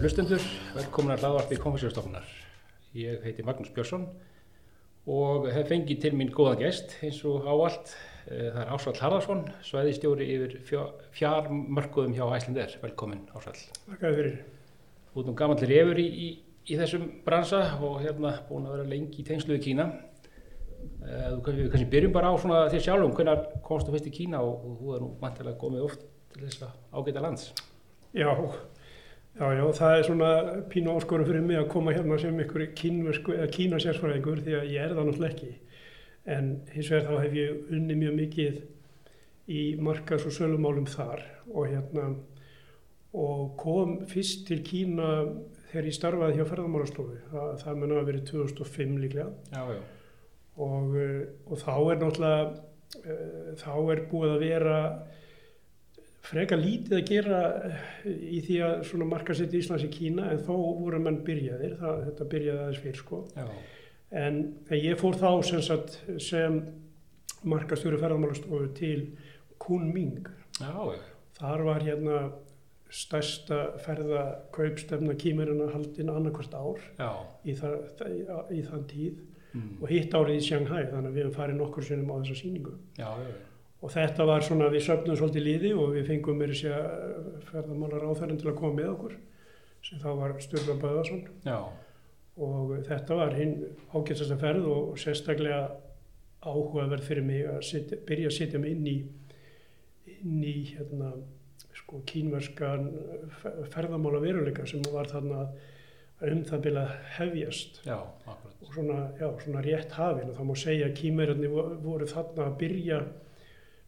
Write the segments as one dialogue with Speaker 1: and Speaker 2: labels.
Speaker 1: Kæru hlustendur, velkomin að hlaðvarpi konfessjórstofnunar. Ég heiti Magnús Björnsson og hef fengið til mín góðan gest eins og áallt. Það er Ásvall Harðarsson, svæðistjóri yfir fjármörkuðum hjá Æslandir. Velkomin Ásvall.
Speaker 2: Þakka fyrir.
Speaker 1: Þú erum gamanlir yfir í, í, í þessum bransa og hérna búin að vera lengi í tengsluðu Kína. Þú kannski, byrjum bara á svona þér sjálfum, hvernig komst þú fyrst í Kína og, og þú er nú mantilega komið oft til þess að ágæta lands.
Speaker 2: Já, já, já, það er svona pínu áskorum fyrir mig að koma hérna sem ykkur kínversku eða kínasérsfræðingur því að ég er það náttúrulega ekki. En hins vegar þá hef ég unni mjög mikið í markas- og sölumálum þar og hérna og kom fyrst til Kína þegar ég starfaði hjá ferðamálastofu. Það, það menna að verið 2005 líklega.
Speaker 1: Já, já.
Speaker 2: Og, og þá er náttúrulega, uh, þá er búið að vera frekar lítið að gera í því að svona markasetja Íslands í Kína en þó voru mann byrjaðir, það, þetta byrjaði aðeins fyrir sko. En ég fór þá sem, sagt, sem markastjóri ferðarmálastofu til Kunming.
Speaker 1: Já, já.
Speaker 2: Þar var hérna stærsta ferðakaupstefna kýmerina haldinn annarkvært ár í, það, í þann tíð
Speaker 1: Mm.
Speaker 2: og hitt árið í Shanghai þannig að við hefum farið nokkur sinnum á þessa síningu.
Speaker 1: Já, já, já.
Speaker 2: Og þetta var svona, við söfnum svolítið liði og við fengum mér þessi að ferðamálar áþærinn til að koma með okkur sem þá var Sturla Böðarsson og þetta var hinn ágætast að ferð og sérstaklega áhugaverð fyrir mig að setja, byrja að setja mig inn í, inn í hérna, sko, kínverskan ferðamála veruleika sem var þarna um það að hefjast.
Speaker 1: Já,
Speaker 2: og svona, já, svona rétt hafin. Og það má segja að kýmverðarnir voru þarna að byrja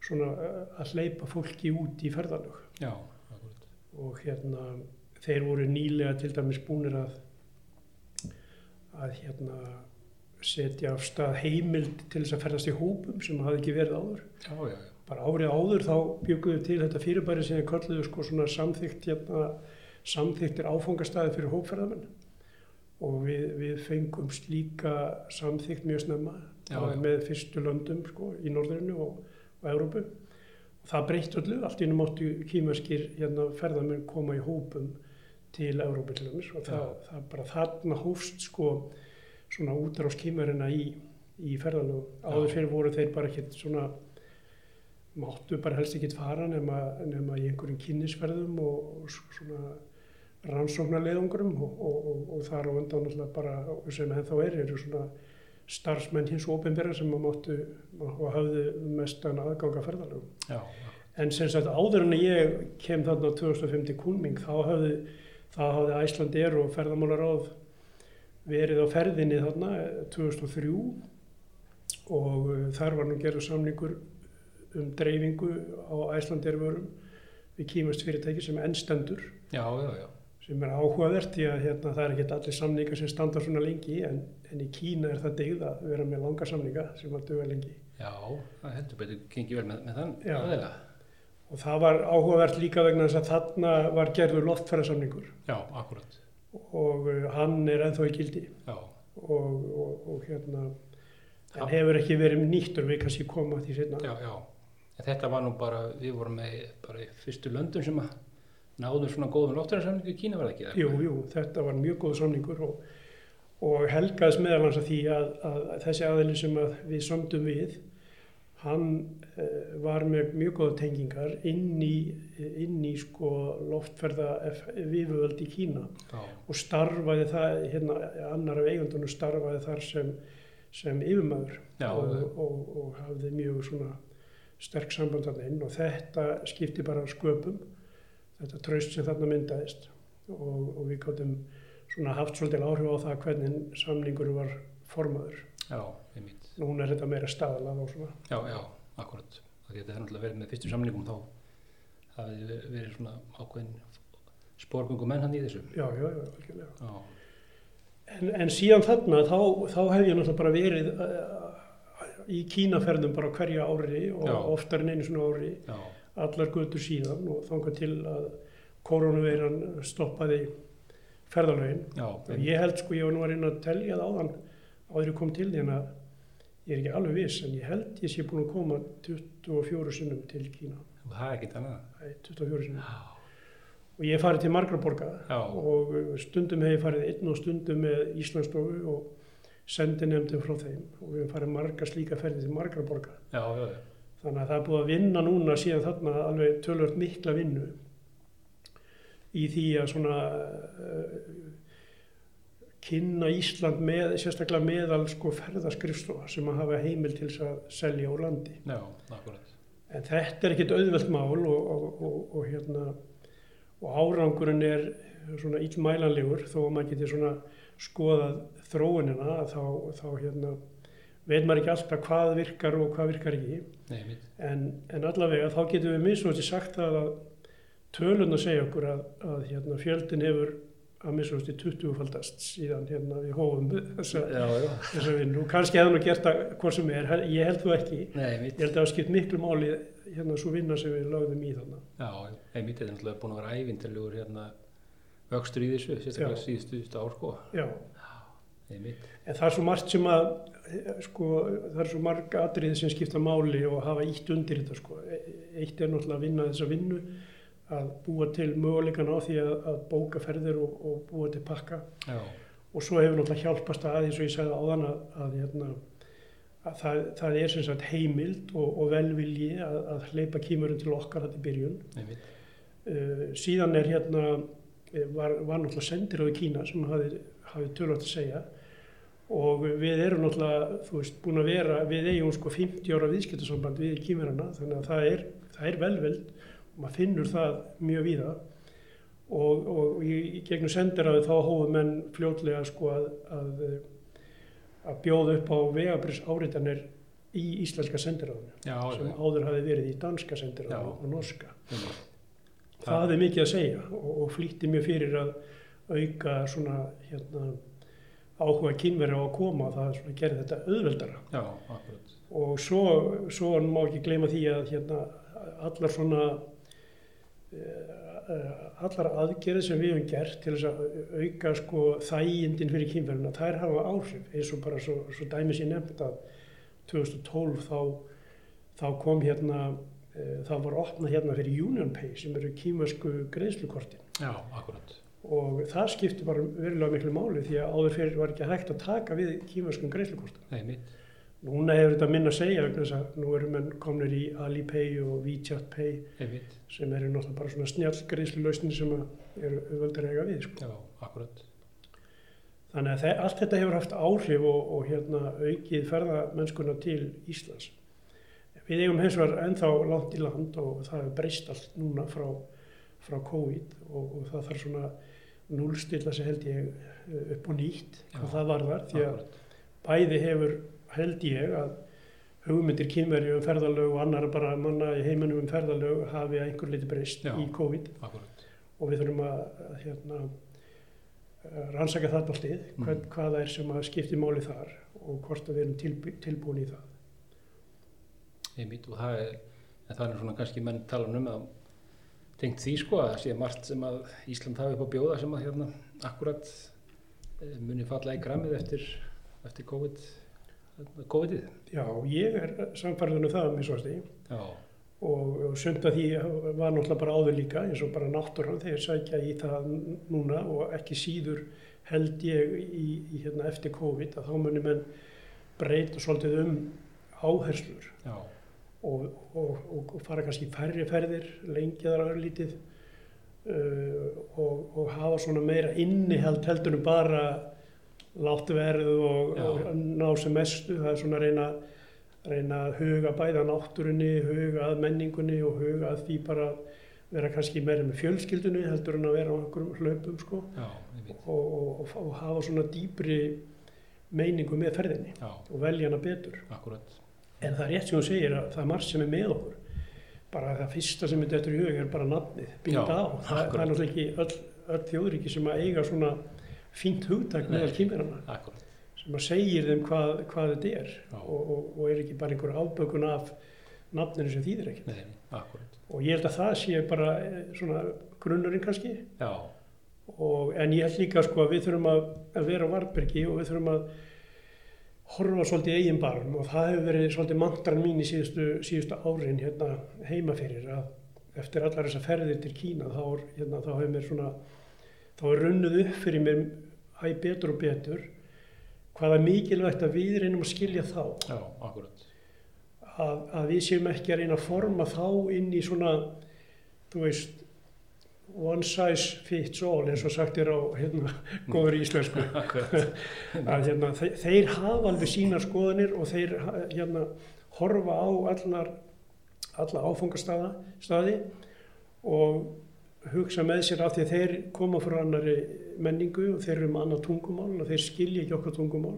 Speaker 2: svona uh, að hleypa fólki út í ferðalög.
Speaker 1: Já,
Speaker 2: og hérna þeir voru nýlega til dæmis búnir að að hérna setja af stað heimild til þess að ferðast í hópum sem hafði ekki verið áður.
Speaker 1: Já, já,
Speaker 2: bara árið áður þá bygguðu til þetta fyrirbæri sem þeir kölluðu sko svona samþygt hérna, samþyktir áfangastæði fyrir hópferðamenn. Og við, við fengum slíka samþygt mjög snemma með fyrstu löndum sko, í norðurinu og, og Európu og það breytt öllu, allt í innum áttu kýmaskir hérna, ferðamenn koma í hópum til Európu til dæmis og það,
Speaker 1: Já.
Speaker 2: það bara þarna hófst sko svona útrás kýmarina í, í ferðalögum áður
Speaker 1: Já.
Speaker 2: fyrir voru þeir bara ekkert svona máttu bara helst ekkert fara nema, nema í einhverjum kynnisferðum og, og svona rannsóknarleiðungurum og, og, og, þar á undan náttúrulega bara sem ennþá er, eru svona starfsmenn hins ofinbera sem að máttu og hafðu mestan aðganga ferðalögum.
Speaker 1: Já,
Speaker 2: En sem sagt áður en ég kem þarna 2005 til Kunming þá hafði, hafði Æslandir og ferðamálaráð verið á ferðinni þarna eh, 2003 og uh, þar var nú gerður samningur um dreifingu á Æslandir vörum við kýmast fyrirtæki sem ennstendur
Speaker 1: já, já, já.
Speaker 2: Sem er áhugavert því að hérna, það er ekki allir samningar sem standa svona lengi en, en í Kína er það degð að vera með langa samninga sem að döga lengi.
Speaker 1: Já, það heldur betur gengið vel með, með þann aðeila.
Speaker 2: Og það var áhugavert líka vegna þess að þarna var gerður loftferðarsamningur
Speaker 1: Já, akkurat.
Speaker 2: og uh, hann er ennþá í gildi
Speaker 1: Já,
Speaker 2: og, og, og hérna en hefur ekki verið nýttur við kannski koma því setna.
Speaker 1: já, já. En þetta var nú bara, við vorum með bara í fyrstu löndum sem að náðum svona góðum loftararsamningu í Kína var það ekki það?
Speaker 2: Jú, jú, þetta var mjög góð samningur og, og helgaðs meðal hans að því að, að, að þessi aðeins sem að við sömdum við hann uh, var með mjög góða tengingar inn í, inn í sko loftferða viðvöld í Kína
Speaker 1: Já,
Speaker 2: og starfaði það, hérna annar af eigundunum starfaði þar sem, sem yfirmaður
Speaker 1: Já,
Speaker 2: og, og, og hafði mjög svona sterk samband þarna inn og þetta skipti bara sköpum, þetta traust sem þarna myndaðist og, og við gáttum svona haft svolítið áhrif á það hvernig samningur var formaður.
Speaker 1: já, einmitt.
Speaker 2: Núna er þetta meira staðalað og svona.
Speaker 1: Já, já, akkurat. Það geti náttúrulega verið með fyrstu samningum þá hafði verið svona ákveðin spórgöngu menn hann í þessu.
Speaker 2: Já, já, já, algjörlega.
Speaker 1: Já,
Speaker 2: En, en síðan þarna þá, þá hef ég náttúrulega bara verið uh, í kínaferðum bara hverja ári og
Speaker 1: Já.
Speaker 2: oftar en einu svona ári
Speaker 1: já,
Speaker 2: allar götur síðan og þangað til að koronaveiran stoppaði ferðalögin. ég held sko, ég var nú að reyna að telja það áðan áður ég kom til því en að ég er ekki alveg viss en ég held ég sé búin að koma 24 sinnum til Kína.
Speaker 1: og það er ekkert annað.
Speaker 2: Æ, 24 sinnum.
Speaker 1: Já,
Speaker 2: og ég farið til margra borga og stundum hef ég farið einn og stundum með Íslandsstofu og sendi nefndum frá þeim og við hefum farið marga slíka ferði til margra borga
Speaker 1: já, já, já.
Speaker 2: Þannig að það er búið að vinna núna síðan þarna alveg tölvöld mikla vinnu í því að svona uh, kynna Ísland með, sérstaklega meðal sko ferðaskrifstofa sem að hafa heimil til þess að selja úr landi.
Speaker 1: Já, akkurat.
Speaker 2: En þetta er ekkit auðvelt mál og, og, og, og hérna, og árangurinn er svona illmælanlegur þó að maður geti svona skoðað þróunina þá, þá hérna, veit maður ekki alltaf hvað virkar og hvað virkar ekki.
Speaker 1: Nei.
Speaker 2: En, en allavega þá getum við og sagt að tölun að segja okkur að, að hérna, fjöldin hefur að og 20 faldast síðan hérna, við hófum
Speaker 1: já.
Speaker 2: þessa vinnu og kannski hefði nú gert það hvort sem er, ég held þú ekki.
Speaker 1: Nei,
Speaker 2: Ég held að það skipt miklu máli hérna svo vinna sem við lögðum í þannig.
Speaker 1: Já, nei, mitt er náttúrulega búin að vera ævintilegur hérna vöxtur í þessu, sérstaklega síðustu ár, sko.
Speaker 2: Já. En það er svo margt sem að, eh, sko, það er svo marg atriði sem skipta máli og hafa ítt undir þetta, sko. E- Eitt er náttúrulega að vinna þessa vinnu, að búa til möguleikan á því að, að bóka ferðir og, og búa til pakka.
Speaker 1: Já,
Speaker 2: og svo hefur náttúrulega hjálpast að eins og ég sagði áðan að, að, hérna, að það, það er sem sagt heimild og, og velvilji að, að hleypa kýmurum til okkar þetta í byrjun. Uh, síðan er hérna, eh, var, var náttúrulega sendir á Kína sem hafi, hafi tölvægt að segja og við erum náttúrulega, þú veist, búin að vera, við eigum sko 50 ára viðskiptasamband við kýmurana þannig að það er, það er velvild og maður finnur það mjög víða og, og í, í gegnum sendiræðu þá hófum menn fljótlega sko að, að, að bjóða upp á vegabris áritanir í íslenska sendiræðinu
Speaker 1: Já,
Speaker 2: sem
Speaker 1: já,
Speaker 2: áður hafi verið í danska sendiræðinu
Speaker 1: Já.
Speaker 2: og norska.
Speaker 1: mitt.
Speaker 2: Það er mikið að segja og, og flýtti mér fyrir að auka svona hérna, áhuga kynveri á að koma það svona gerði þetta auðveldara.
Speaker 1: Já.
Speaker 2: Og svo, svo má ekki gleyma því að hérna, allar svona uh, allar aðgerði sem við höfum gert til þess að auka sko þægindin fyrir kynverina, þær hafa áhrif eins og bara svo, svo dæmis ég nefnt að 2012 þá, þá kom hérna uh, þá var opnað hérna fyrir UnionPay sem eru kýmversku greiðslukortin
Speaker 1: Já, akkurat.
Speaker 2: Og það skipti bara verulega miklu máli því að áður fyrir var ekki hægt að taka við.
Speaker 1: Nei, mitt.
Speaker 2: Núna hefur þetta minna að segja vegna þess að nú eru menn komnir í Alipay og WeChat Pay
Speaker 1: Nei, mitt.
Speaker 2: sem eru náttúrulega bara svona snjall greiðslulausnir sem eru auðvöldur að eiga við. Sko.
Speaker 1: Já, akkurat.
Speaker 2: Þannig að þe- allt þetta hefur haft áhrif og, og hérna, aukið ferðamennskuna til Íslands. Við eigum hins vegar ennþá langt í land og það hefur breyst allt núna frá, frá COVID og, og það þarf svona núlstilla sig held ég eh, upp og nýtt hvað
Speaker 1: Já,
Speaker 2: það varðar því að bæði hefur held ég að hugmyndir kynveri um ferðalög og annar bara manna í heiminum um ferðalög hafi að einhver liti breyst í COVID
Speaker 1: Akkurat.
Speaker 2: og við þurfum að, hérna, rannsaka það báltið,
Speaker 1: Mhm.
Speaker 2: hvað, hvað það er sem að skipti máli þar og hvort við erum tilbú, tilbúin í það.
Speaker 1: Einmitt, og það er, það er svona kannski menn tala um að tengt því sko að það sé margt sem að Ísland hafi upp á bjóða sem að hérna akkurat eh, muni falla í græmið eftir, eftir COVID, hérna, COVID-ið.
Speaker 2: Já, ég er samfærðan um það að misvasti
Speaker 1: Já,
Speaker 2: og, og sumt að því var náttúrulega bara áður líka eins og bara náttúran þegar sækja í það núna og ekki síður held ég í, í hérna eftir COVID að þá munum menn breyta svolítið um áherslur.
Speaker 1: Já,
Speaker 2: og, og, og, fara kannski færri ferðir, lengja þar örlítið uh, og, og hafa svona meira innihald heldur en bara látt verð og, ná sem mestu, það er svona að reyna, reyna að huga bæða náttúrunni, huga að menningunni og huga að því bara vera kannski meira með fjölskyldunni heldur en að vera á einhverjum hlaupum sko.
Speaker 1: Já,
Speaker 2: og, og, og, og hafa svona dýpri meiningu með ferðinni
Speaker 1: já,
Speaker 2: og velja hana betur.
Speaker 1: akkurat.
Speaker 2: En það er rétt sem hún segir að það er margt sem er með okkur. Bara það fyrsta sem er dettur í hug er bara nafnið,
Speaker 1: Já,
Speaker 2: á. Það, það er náttúrulega ekki öll, öll þjóðríki sem að eiga svona fínt hugtak kýmirana
Speaker 1: Akkurat,
Speaker 2: sem að segir þeim hvað, hvað þetta er og, og, og er ekki bara einhver afbökun af nafninu sem þýðir ekkert.
Speaker 1: nei.
Speaker 2: Og ég held að það sé bara eh, svona grunnurinn kannski og, en ég held líka sko að við þurfum að, að vera á varbergi og við þurfum að horfa svolítið eigin barm og það hefur verið svolítið mantran mín í síðustu, síðustu árin hérna heima fyrir að eftir allar þessar ferðir til Kína þá, hérna, þá hefur mér svona þá er runnuð upp fyrir mér æ betur og betur hvaða mikilvægt að við reynum að skilja þá
Speaker 1: Já, akkurat.
Speaker 2: að, að við séum ekki að reyna að forma þá inn í svona þú veist one size fits all eins og sagt er á hérna, góður íslensku. Að hérna, þeir, þeir hafa alveg sínar skoðanir og þeir hérna, horfa á allar, alla áfangastaða staði og hugsa með sér af því að þeir koma frá annari menningu og þeir eru með annað tungumál og þeir skilja ekki okkar tungumál.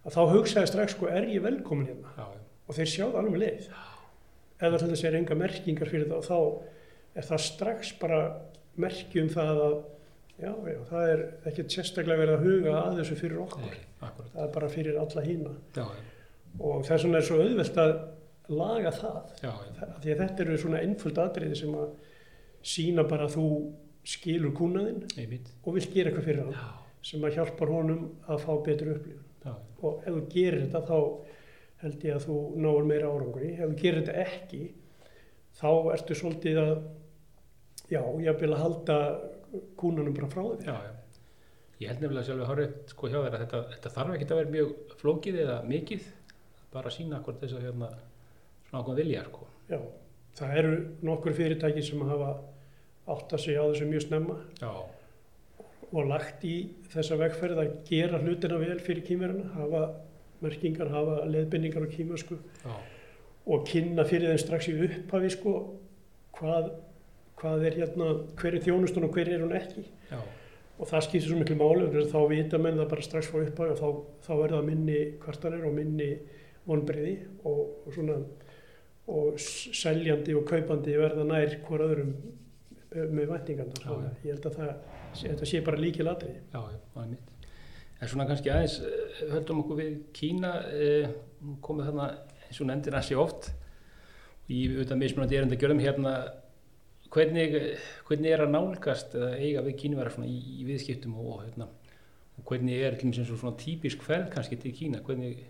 Speaker 2: Að þá hugsaði strax sko er ég velkomin hérna?
Speaker 1: Já,
Speaker 2: og þeir sjá það alveg með leið. Til þess er enga merkingar fyrir það þá er það strax bara merki um það að já, já, það er ekkert sérstaklega verið að huga að þessu fyrir okkur.
Speaker 1: Nei,
Speaker 2: það er bara fyrir alla hína
Speaker 1: Já,
Speaker 2: og þess vegna er svo auðvelt að laga það.
Speaker 1: Já.
Speaker 2: Þa- því að þetta eru svona einföld atriði sem að sína bara að þú skilur kúnaðinn og vilt gera eitthvað fyrir hann sem að hjálpar honum að fá betur upplifun. Og ef þú gerir þetta þá held ég að þú náur meira árangri. Ef þú gerir þetta ekki þá ertu svolítið að já, ég vil halda kúnanum bara frá þér
Speaker 1: já, já. Ég held nefnilega sjálfur horrið sko hjá þér að þetta, þetta þarf ekki að vera mjög flókið eða mikið, bara að sína akkur þess að hérna svona ákveðum vilja, sko.
Speaker 2: já, það eru nokkur fyrirtæki sem hafa átt að segja á þessu mjög snemma
Speaker 1: Já,
Speaker 2: og lagt í þessa vegferð að gera hlutina vel fyrir kýmverðina hafa merkingar, hafa leðbendingar á kýmversku
Speaker 1: já,
Speaker 2: og kynna fyrir þeim strax í upphafi sko hvað, hvað er hérna, hver er þjónustun og hver er hún ekki?
Speaker 1: Já,
Speaker 2: og það skiptir svo miklu máli þá vita menn það bara strax frá upphafi og þá, þá er það minni kvartanir og minni vonbreiði og, og svona og seljandi og kaupandi verða nær hver öðrum eh, með væntingarnar.
Speaker 1: Já,
Speaker 2: að ég held að það, sé bara líkil atriði
Speaker 1: já, það er mitt. En svona kannski aðeins, eh, höldum okkur við Kína, eh, komið þarna eins og nefndir hansi oft, í auðvitað mismunandi erinda gjörðum hérna, hvernig, hvernig er að nálgast eða eiga við Kínverðar svona í, í viðskiptum og, hérna, og hvernig er eins og svona típisk ferð kannski til Kína, hvernig,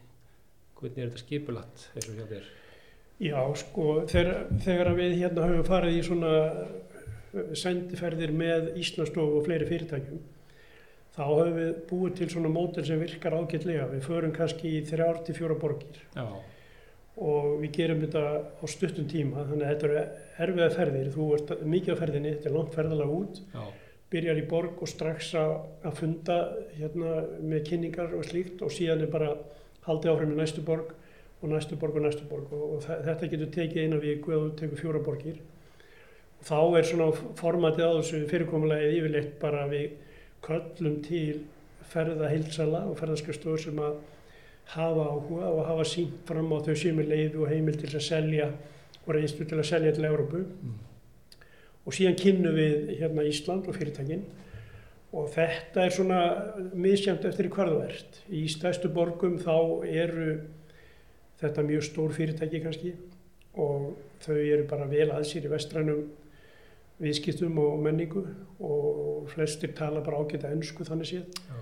Speaker 1: hvernig er þetta skipulatt eins og hjá þér?
Speaker 2: Já, sko, þegar, þegar við hérna höfum farið í svona eh, sendiferðir með Íslandsstofu og fleiri fyrirtækjum, þá höfum við búið til svona mótel sem virkar ágætlega. Við förum kannski í þrjár til fjóra borgir
Speaker 1: Já,
Speaker 2: og við gerum þetta á stuttum tíma, þannig að þetta eru erfiða ferðir. Þú ert mikið á ferðinni, þetta er langt ferðalega út,
Speaker 1: já,
Speaker 2: byrjar í borg og strax að, funda hérna með kynningar og slíkt. Og síðan er bara haldið áfram í næstu borg og næstu borg og næstu borg. Og, og þetta getur tekið eina viku eða tekur fjóra borgir. Og þá er svona formatið á þessu fyrirkomulega yfirleitt bara við köllum til ferðahilsala og ferðarskjöfstofur sem að hafa áhuga og hafa sínt fram á þau sem er leiði og heimil til að selja og reynslu til að selja til Európu
Speaker 1: mm,
Speaker 2: og síðan kynnum við hérna Ísland og fyrirtækin. Og þetta er svona misjæmt eftir hvað þú ert. Í stærstu borgum þá eru þetta mjög stór fyrirtæki kannski. Og þau eru bara vel að sér í vestrænum viðskiptum og menningu. Og flestir tala bara ágæta ennsku þannig séð.
Speaker 1: Já,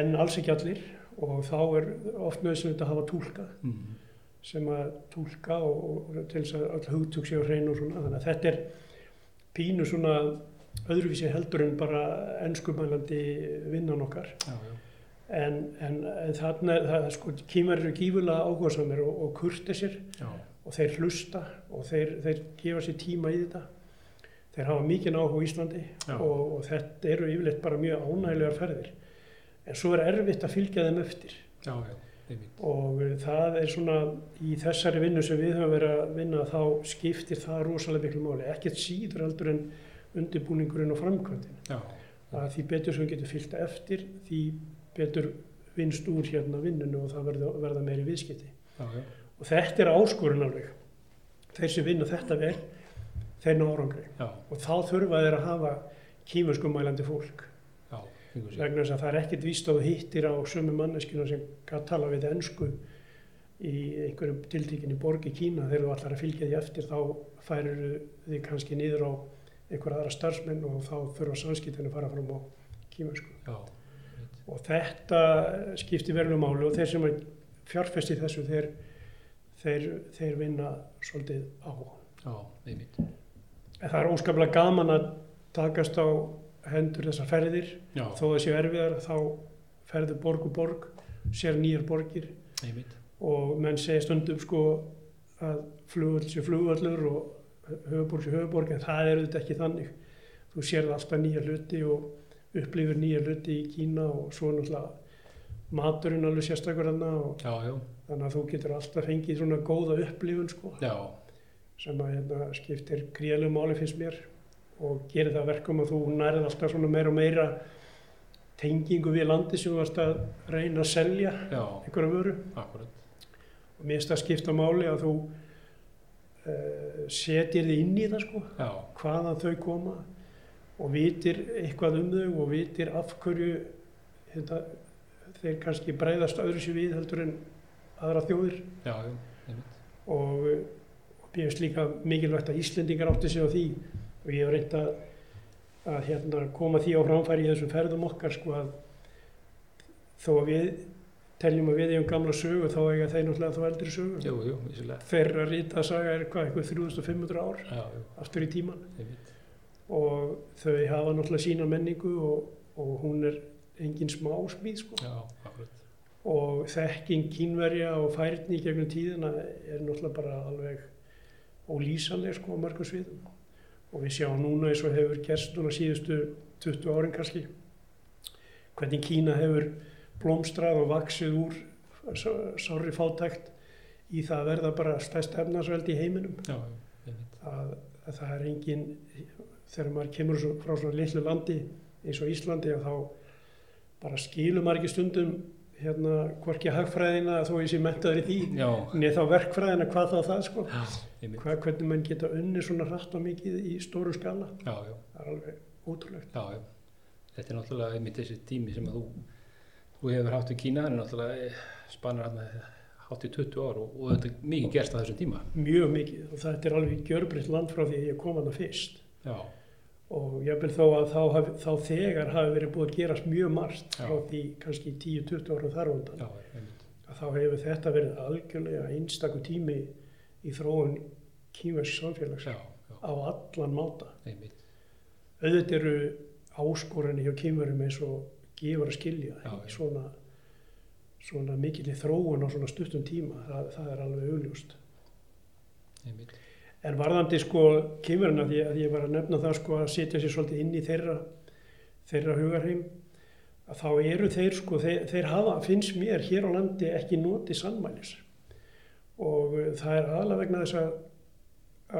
Speaker 2: en alls ekki allir og þá er oft nöðsynlegt að hafa túlka
Speaker 1: mm,
Speaker 2: sem að túlka og, og til þess að öll hugtug séu hrein og svona. Þannig að þetta er pínu svona öðruvísi heldur en bara ennskumælandi vinnan okkar.
Speaker 1: Já, já,
Speaker 2: en, en, en þarna það sko kýmar eru gífulega áhugasamir og, og kurtisir
Speaker 1: já,
Speaker 2: og þeir hlusta og þeir, þeir gefa sér tíma í þetta. Þeir hafa mikið áhuga á Íslandi og, og þetta eru yfirleitt bara mjög ánægilegar ferðir en svo er erfitt að fylgja þeim eftir.
Speaker 1: Já, já,
Speaker 2: og það er svona í þessari vinnu sem við höfum verið að vinna þá skiptir það rosalega miklu máli. Ekkert síður heldur en undirbúningurinn og framkvæmdin.
Speaker 1: Já,
Speaker 2: að því betur sem við getum fylgt eftir því betur vinst úr hérna vinnunu og það verða, verða meiri viðskipti.
Speaker 1: Já,
Speaker 2: og þetta er áskorun alveg. Þeir sem vinna þetta vel þeir ná árangri. Og þá þurfa þeir að hafa kímurskumælandi fólk vegna þess að það er ekkert víst þú hittir á sömu manneskina sem kann tala við ennsku í einhverjum tiltíkinni borg í Kína. Þegar þú ætlar að fylgja því eftir þá færir þið kannski niður á einhverja aðra starfsmenn og þá þurfa samskiptinu að fara fram á kímersku
Speaker 1: já,
Speaker 2: og þetta skiptir verðum máli og þeir sem fjárfesti þessu þeir, þeir, þeir vinna svolítið á.
Speaker 1: Já,
Speaker 2: En það er óskaplega gaman að takast á hendur þessar ferðir.
Speaker 1: Já,
Speaker 2: þó það séu erfiðar þá ferður borg og borg sér nýjar borgir.
Speaker 1: Einmitt.
Speaker 2: og menn segja stundum sko að flugvöld sé flugvöllur og höfuborg sé höfuborg en það er auðvitað ekki þannig. Þú sérð alltaf nýja hluti og upplifir nýja hluti í Kína og svo náttúrulega maturinn alveg
Speaker 1: já,
Speaker 2: þannig að þú getur alltaf fengið svona góða upplifun sko.
Speaker 1: Já,
Speaker 2: sem að hérna, skiptir gríðalegu máli finnst mér og gerir það að verkum að þú nærið alltaf svona meira og meira tengingu við landi sem þú varst að reyna að selja
Speaker 1: já,
Speaker 2: einhverja vöru.
Speaker 1: Akkurat.
Speaker 2: og mér finnst það skipta máli að þú uh, setir þið inn í það sko
Speaker 1: Já,
Speaker 2: hvaðan þau koma og vitir eitthvað um þau og vitir af hverju hérna, þeir kannski breyðast öðru sér við heldur en aðra þjóðir.
Speaker 1: Já,
Speaker 2: og, og mér finnst líka mikilvægt að Íslendingar átti sig á því og ég hef reynt að, að hérna, koma því á framfæri í þessum ferðum okkar sko að þó að við teljum að við eigum gamla sögu þá eiga þeir náttúrulega þá eldri sögu.
Speaker 1: Jú, jú,
Speaker 2: þeirra rita saga er hvað, eitthvað 3500 ár
Speaker 1: Já,
Speaker 2: aftur í tíman og þau hafa náttúrulega sína menningu og, og hún er engin smá smíð sko.
Speaker 1: Já,
Speaker 2: og þekking kínverja og færni gegnum tíðina er náttúrulega bara alveg ólýsanleg sko á mörgum sviðum og við sjáum núna eins og hefur gerst núna síðustu 20 árin kannski hvernig Kína hefur blómstrað og vaksið úr sárri fátækt í það að verða bara stærst efnarsveldi í heiminum.
Speaker 1: Já,
Speaker 2: að, að það er engin þegar maður kemur frá svona litlu landi eins og Íslandi að þá bara skilur maður ekki stundum hérna hvorki hagfræðina þó ég sé mentaður í því neð þá verkfræðina hvað þá það sko. Hvað, hvernig mann geta unni svona hratt og mikið í stóru skala.
Speaker 1: Já, já,
Speaker 2: það er alveg ótrúlegt.
Speaker 1: Já. Þetta er náttúrulega einmitt þessi tími sem þú, þú hefur hátt í Kína, en náttúrulega spanar hann hátt í 20 ár og, og þetta er mikið gerst á þessum tíma.
Speaker 2: mjög mikið og þetta er alveg gjörbreytt land frá því að ég kom að það fyrst.
Speaker 1: Já,
Speaker 2: og ég vil þó að þá, hafi, þá þegar hafi verið búið að gerast mjög margt frá því kannski 10-20 ára þar undan
Speaker 1: já,
Speaker 2: að þá hefur þetta verið algjörlega einstakur tími í þróun kýmversk samfélags
Speaker 1: Já,
Speaker 2: á allan máta.
Speaker 1: einmitt.
Speaker 2: Auðvitað eru áskorinni hjá kýmverum eins og gefur að skilja
Speaker 1: Já,
Speaker 2: í svona, svona mikil þróun á svona stuttum tíma, það, það er alveg augljóst.
Speaker 1: einmitt.
Speaker 2: En varðandi sko kýmverina, því að ég var að nefna það sko að setja sér svolítið inn í þeirra, þeirra hugarheim, að þá eru þeir sko, þeir, þeir hafa, finnst mér hér á landi ekki notið sannmælis. Og uh, það er aðalega vegna þess að,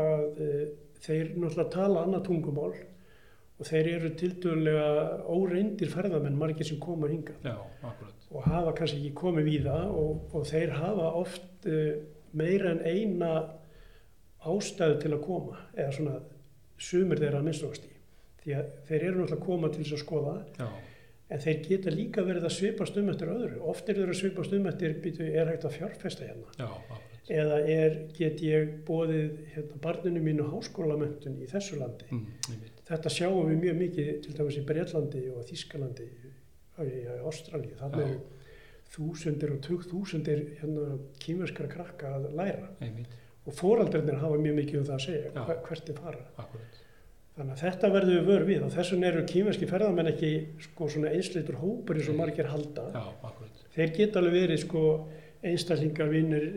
Speaker 2: að uh, þeir náttúrulega tala annað tungumál og þeir eru tildurlega óreindir ferðamenn margir sem koma hingað
Speaker 1: Já,
Speaker 2: og hafa kannski ekki komið við það og, og þeir hafa oft uh, meira en eina ástæðu til að koma eða svona sumir þeirra að minnstofast í því að þeir eru náttúrulega að koma til þess að skoða
Speaker 1: Já,
Speaker 2: en þeir geta líka verið að svipast um eftir öðru. Oft er þeir að svipast um eftir býtu, er hægt að fjárfesta hérna?
Speaker 1: Já,
Speaker 2: eða er, get ég bóðið hérna, barninu mínu háskólamöntun í þessu landi?
Speaker 1: Mm,
Speaker 2: þetta sjáum við mjög mikið til dæmis í Breitlandi og Þískalandi og í Ástralíu. Þannig eru þúsundir og tugþúsundir hérna, kýmverskara krakka að læra.
Speaker 1: Einmitt,
Speaker 2: og foreldrarnir hafa mjög mikið um það að segja hver, hvert er fara
Speaker 1: akkurat.
Speaker 2: þannig að þetta verður við vör við og þess vegna eru kýmverski ferðamenn ekki sko einsleitur hópur eins og
Speaker 1: Nei.
Speaker 2: margir halda
Speaker 1: akkurat.
Speaker 2: þeir geta alveg verið sko einstaklingar vinnir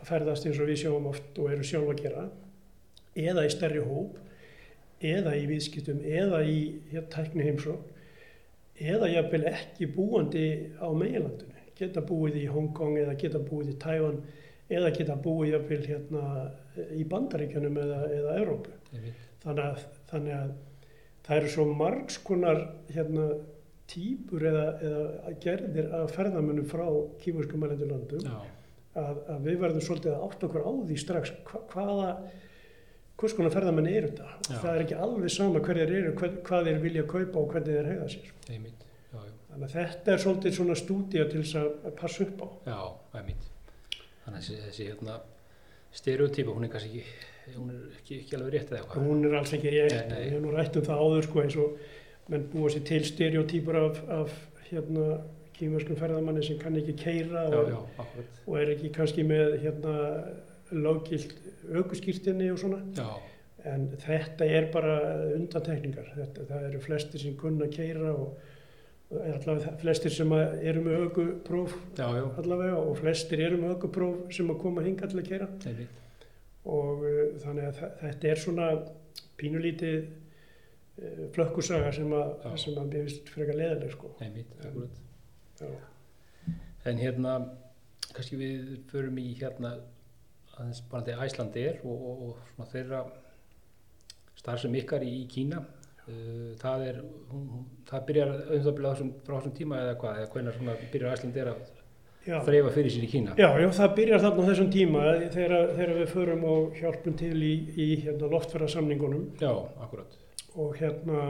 Speaker 2: að ferðast eins og við sjáum oft og eru sjálf að gera eða í stærri hóp eða í viðskiptum eða í hér, tækni heimsók eða jafnvel ekki búandi á meginlandinu geta búið í Hongkong eða geta búið í Tævan eða geta búið jafnvel hérna í Bandaríkjunum eða, eða
Speaker 1: Einmitt.
Speaker 2: þannig að, þannig að það eru svo margs konar hérna, típur eða, eða gerðir af ferðamönnum frá kýmurskum mælendur landum
Speaker 1: Já,
Speaker 2: að, að við verðum svolítið að átta okkur á því strax hva, hvaða hvers konar ferðamenn eru þetta
Speaker 1: Já.
Speaker 2: það er ekki alveg sama hverjir eru hvað, hvað þeir vilja kaupa og hvernig þeir hegða sér
Speaker 1: einmitt.
Speaker 2: Þannig að þetta er svolítið svona stúdíu til þess að að passa upp á
Speaker 1: Já, einmitt. Þannig að þessi, þessi hérna, stereotypa, hún er kannski ekki, hún er ekki, ekki alveg rétt eða eitthvað.
Speaker 2: hún er alls ekki ég,
Speaker 1: Nei, nei.
Speaker 2: ég hef nú rætt um það áður sko eins og menn búa sér til stereotýpur af, af hérna kýmurskum ferðamanni sem kann ekki keira
Speaker 1: Já,
Speaker 2: og,
Speaker 1: já, akkurat.
Speaker 2: og er ekki kannski með hérna löggilt aukuskýrtinni og svona
Speaker 1: Já,
Speaker 2: En þetta er bara undantekningar. Þetta, það eru flestir sem kunna keira og allavega flestir sem eru með aukupróf allavega og flestir eru með aukupróf sem að koma hinga til að
Speaker 1: einmitt.
Speaker 2: og uh, þannig að þetta er svona pínulítið uh, flökkusaga sem að, sem mér finnst frekar leðileg sko. En-.
Speaker 1: En hérna, kannski við förum í hérna aðeins bara til Æslandir og, og, og svona þeirra starfsem ykkar í, í Kína. Uh, það er, það byrjar auðvitað frá þessum tíma eða hvað, eða hvernig svona byrjar Æslandir að
Speaker 2: Já.
Speaker 1: þreifa fyrir sér í Kína.
Speaker 2: Já, já, það byrjar þarna á þessum tíma þegar, þegar við förum og hjálpum til í, í hérna, loftferðarsamningunum
Speaker 1: Já, akkurat.
Speaker 2: og hérna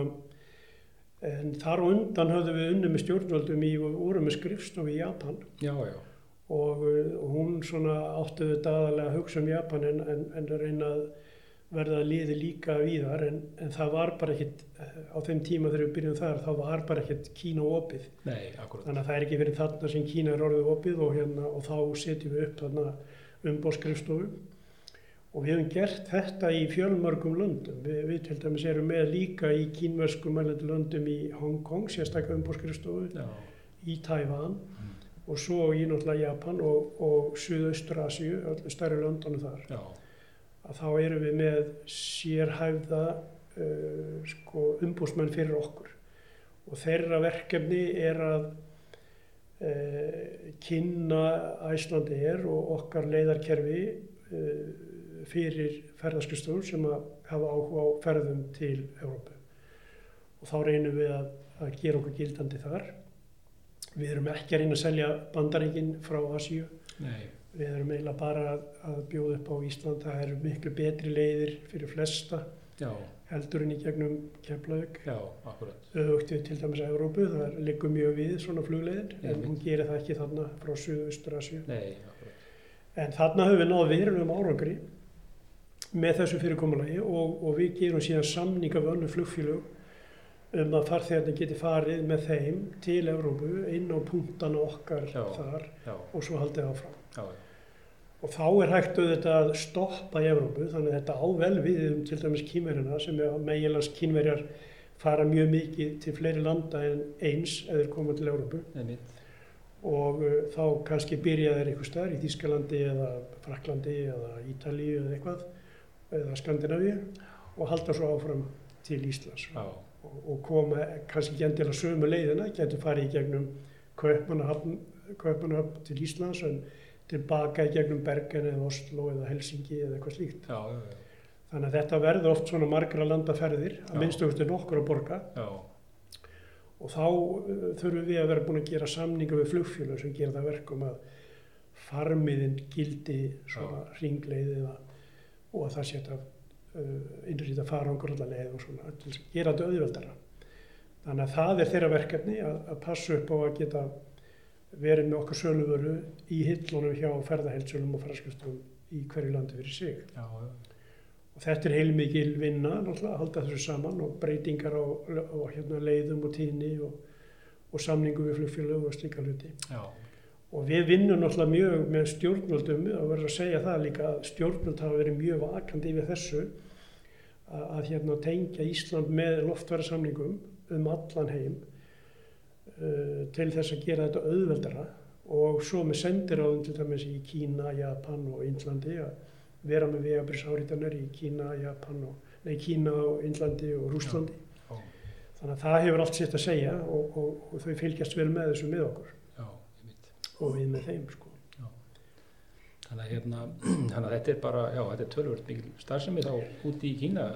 Speaker 2: en þar á undan höfðum við unni með stjórnvöldum í og vorum með skrifstofu í Japan
Speaker 1: Já, já,
Speaker 2: og, uh, og hún svona áttu þetta aðalega að hugsa um Japan en, en, en reyna að verða að liði líka víðar en, en það var bara ekkit eh, á þeim tíma þegar við byrjum þar þá var bara ekkit Kína opið.
Speaker 1: Nei,
Speaker 2: þannig að það er ekki verið þarna sem Kína er orðið opið og, hérna, og þá setjum við upp þarna umbóðskrifstofu og við hefum gert þetta í fjölmörgum löndum. Við, við til dæmis erum með líka í kínverskum löndum í Hong Kong sérstaklega umbóðskrifstofu
Speaker 1: Já,
Speaker 2: í Tævan
Speaker 1: Mm.
Speaker 2: og svo í náttúrulega Japan og, og Suðaustur öllu stærri löndunum þar.
Speaker 1: Já,
Speaker 2: að þá erum við með sérhæfða uh, sko, umbúsmenn fyrir okkur. Og þeirra verkefni er að uh, kynna Æslandi er og okkar leiðarkerfi uh, fyrir ferðarskustofur sem að hafa áhuga á ferðum til Európu og þá reynum við að, að gera okkur gildandi þar. Við erum ekki að reyna að selja bandaríkin frá Asíu.
Speaker 1: Nei,
Speaker 2: Við erum eiginlega bara að, að bjóða upp á Ísland. Það eru miklu betri leiðir fyrir flesta
Speaker 1: já,
Speaker 2: heldur en í gegnum
Speaker 1: akkurat.
Speaker 2: Öfugt við til dæmis að Európu, það liggur mjög við svona flugleiðin, en
Speaker 1: Einmitt.
Speaker 2: hún gerir það ekki þarna frá Suðaustur Asju.
Speaker 1: Nei, akkurat.
Speaker 2: En þarna höfum við náða verulegum árangri með þessu fyrirkomulagi og, og við gerum síðan samning af önnu flugfélög um að farþegarnir geti farið með þeim til Európu inn á punktana okkar
Speaker 1: Já.
Speaker 2: þar
Speaker 1: Já,
Speaker 2: og svo haldið áfram.
Speaker 1: já,
Speaker 2: Og þá er hægt auðvitað að stoppa í Evrópu, þannig að þetta á vel við um til dæmis kínverjana sem er meginlands kínverjar fara mjög mikið til fleiri landa en eins eða koma til Evrópu. Og uh, þá kannski byrja þeir einhver staðar í Þískalandi eða Fraklandi eða Ítalíu eða eitthvað eða Skandinavíu og halda svo áfram til Íslands. Og, og koma kannski ekki endilega sömu leiðina, getur farið í gegnum Kaupmannahafn til Íslands en tilbaka í gegnum Bergen eða Oslo eða Helsingi eða eitthvað slíkt.
Speaker 1: já, já, já,
Speaker 2: Þannig að þetta verður oft svona margra landaferðir, að minnstu eftir nokkur að borga.
Speaker 1: Já,
Speaker 2: og þá uh, þurfum við að vera búin að gera samninga við flugfélög sem gera það verkum að farmiðin gildi svona ringleið eða, og að það setja uh, innrýta farangur allar leið og svona til að gera þetta auðveldara. Þannig að það er þeirra verkefni að, að passa upp á að geta verið með okkar söluvöru í hillunum hjá ferðaheilsölum og ferðarskjöstum í hverju landi fyrir sig.
Speaker 1: já, já,
Speaker 2: Og þetta er heilmikil vinna að halda þessu saman og breytingar á, á hérna, leiðum og tíðni og, og samningu við flugfélög og slíka hluti.
Speaker 1: já,
Speaker 2: Og við vinnum náttúrulega mjög með stjórnvöldum og verður að segja það líka að stjórnvöld hafa verið mjög vakandi yfir þessu að, að hérna, tengja Ísland með loftverðarsamningum um allan heim til þess að gera þetta auðveldara og svo með sendiráðum til dæmis í Kína, Japan og Índlandi að vera með vegabrisáritanir í Kína, Japan og, nei, Kína og Índlandi og Rúslandi.
Speaker 1: já,
Speaker 2: Þannig að það hefur allt sitt að segja og, og, og þau fylgjast vel með þessu með okkur
Speaker 1: já,
Speaker 2: og við með þeim sko.
Speaker 1: Þannig að, hérna, þannig að þetta er bara, já, þetta er tölvöld mikil starfsemi þá úti í Kína.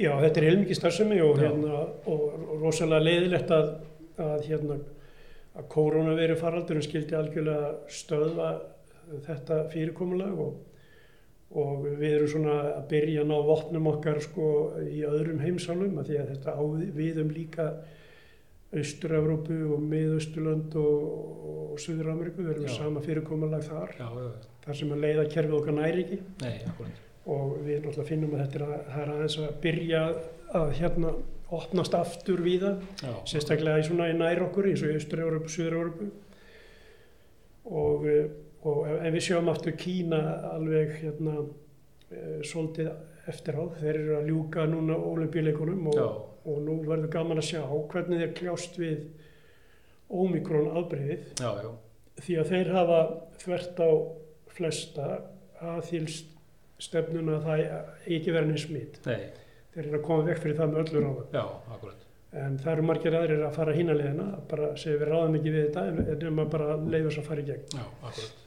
Speaker 2: Já, þetta er heilmikið starfsemi og,
Speaker 1: Já.
Speaker 2: hérna, og, og rosalega leiðilegt að, að, hérna, að koronaviru faraldurinn skildi algjörlega stöðva þetta fyrirkomulag og, og við erum svona að byrja að ná vopnum okkar sko í öðrum heimsálum að því að þetta á við um líka Austur-Európu og Mið-Austurlönd og, og Suður-Ameríku, við erum
Speaker 1: Já.
Speaker 2: sama fyrirkomulag þar,
Speaker 1: Já, já, já,
Speaker 2: þar sem að leiða kerfið okkar næri ekki.
Speaker 1: Nei,
Speaker 2: og við náttúrulega finnum að þetta er, að, er aðeins að byrja að hérna opnast aftur víða,
Speaker 1: Já,
Speaker 2: sérstaklega í svona í nær okkur eins og í Austur-Európu, Suður-Európu og, eh, og ef við sjáum aftur Kína alveg hérna uh, svolítið eftir á. Þeir eru að ljúka núna olimpíuleikunum og, og nú verður gaman að sjá hvernig þeir kljást við ómikrón afbreyðið
Speaker 1: já, já,
Speaker 2: því að þeir hafa þvert á flesta aðþýlst stefnuna að það ekki verið neins smitt.
Speaker 1: nei,
Speaker 2: Þeir eru að koma vekk fyrir það með öllu ráðum.
Speaker 1: já, akkurat.
Speaker 2: En það eru margir aðrir að fara hína leiðina, bara segja við ráðum ekki við þetta en, en maður bara leiður þess að fara í gegn.
Speaker 1: Já, akkurat.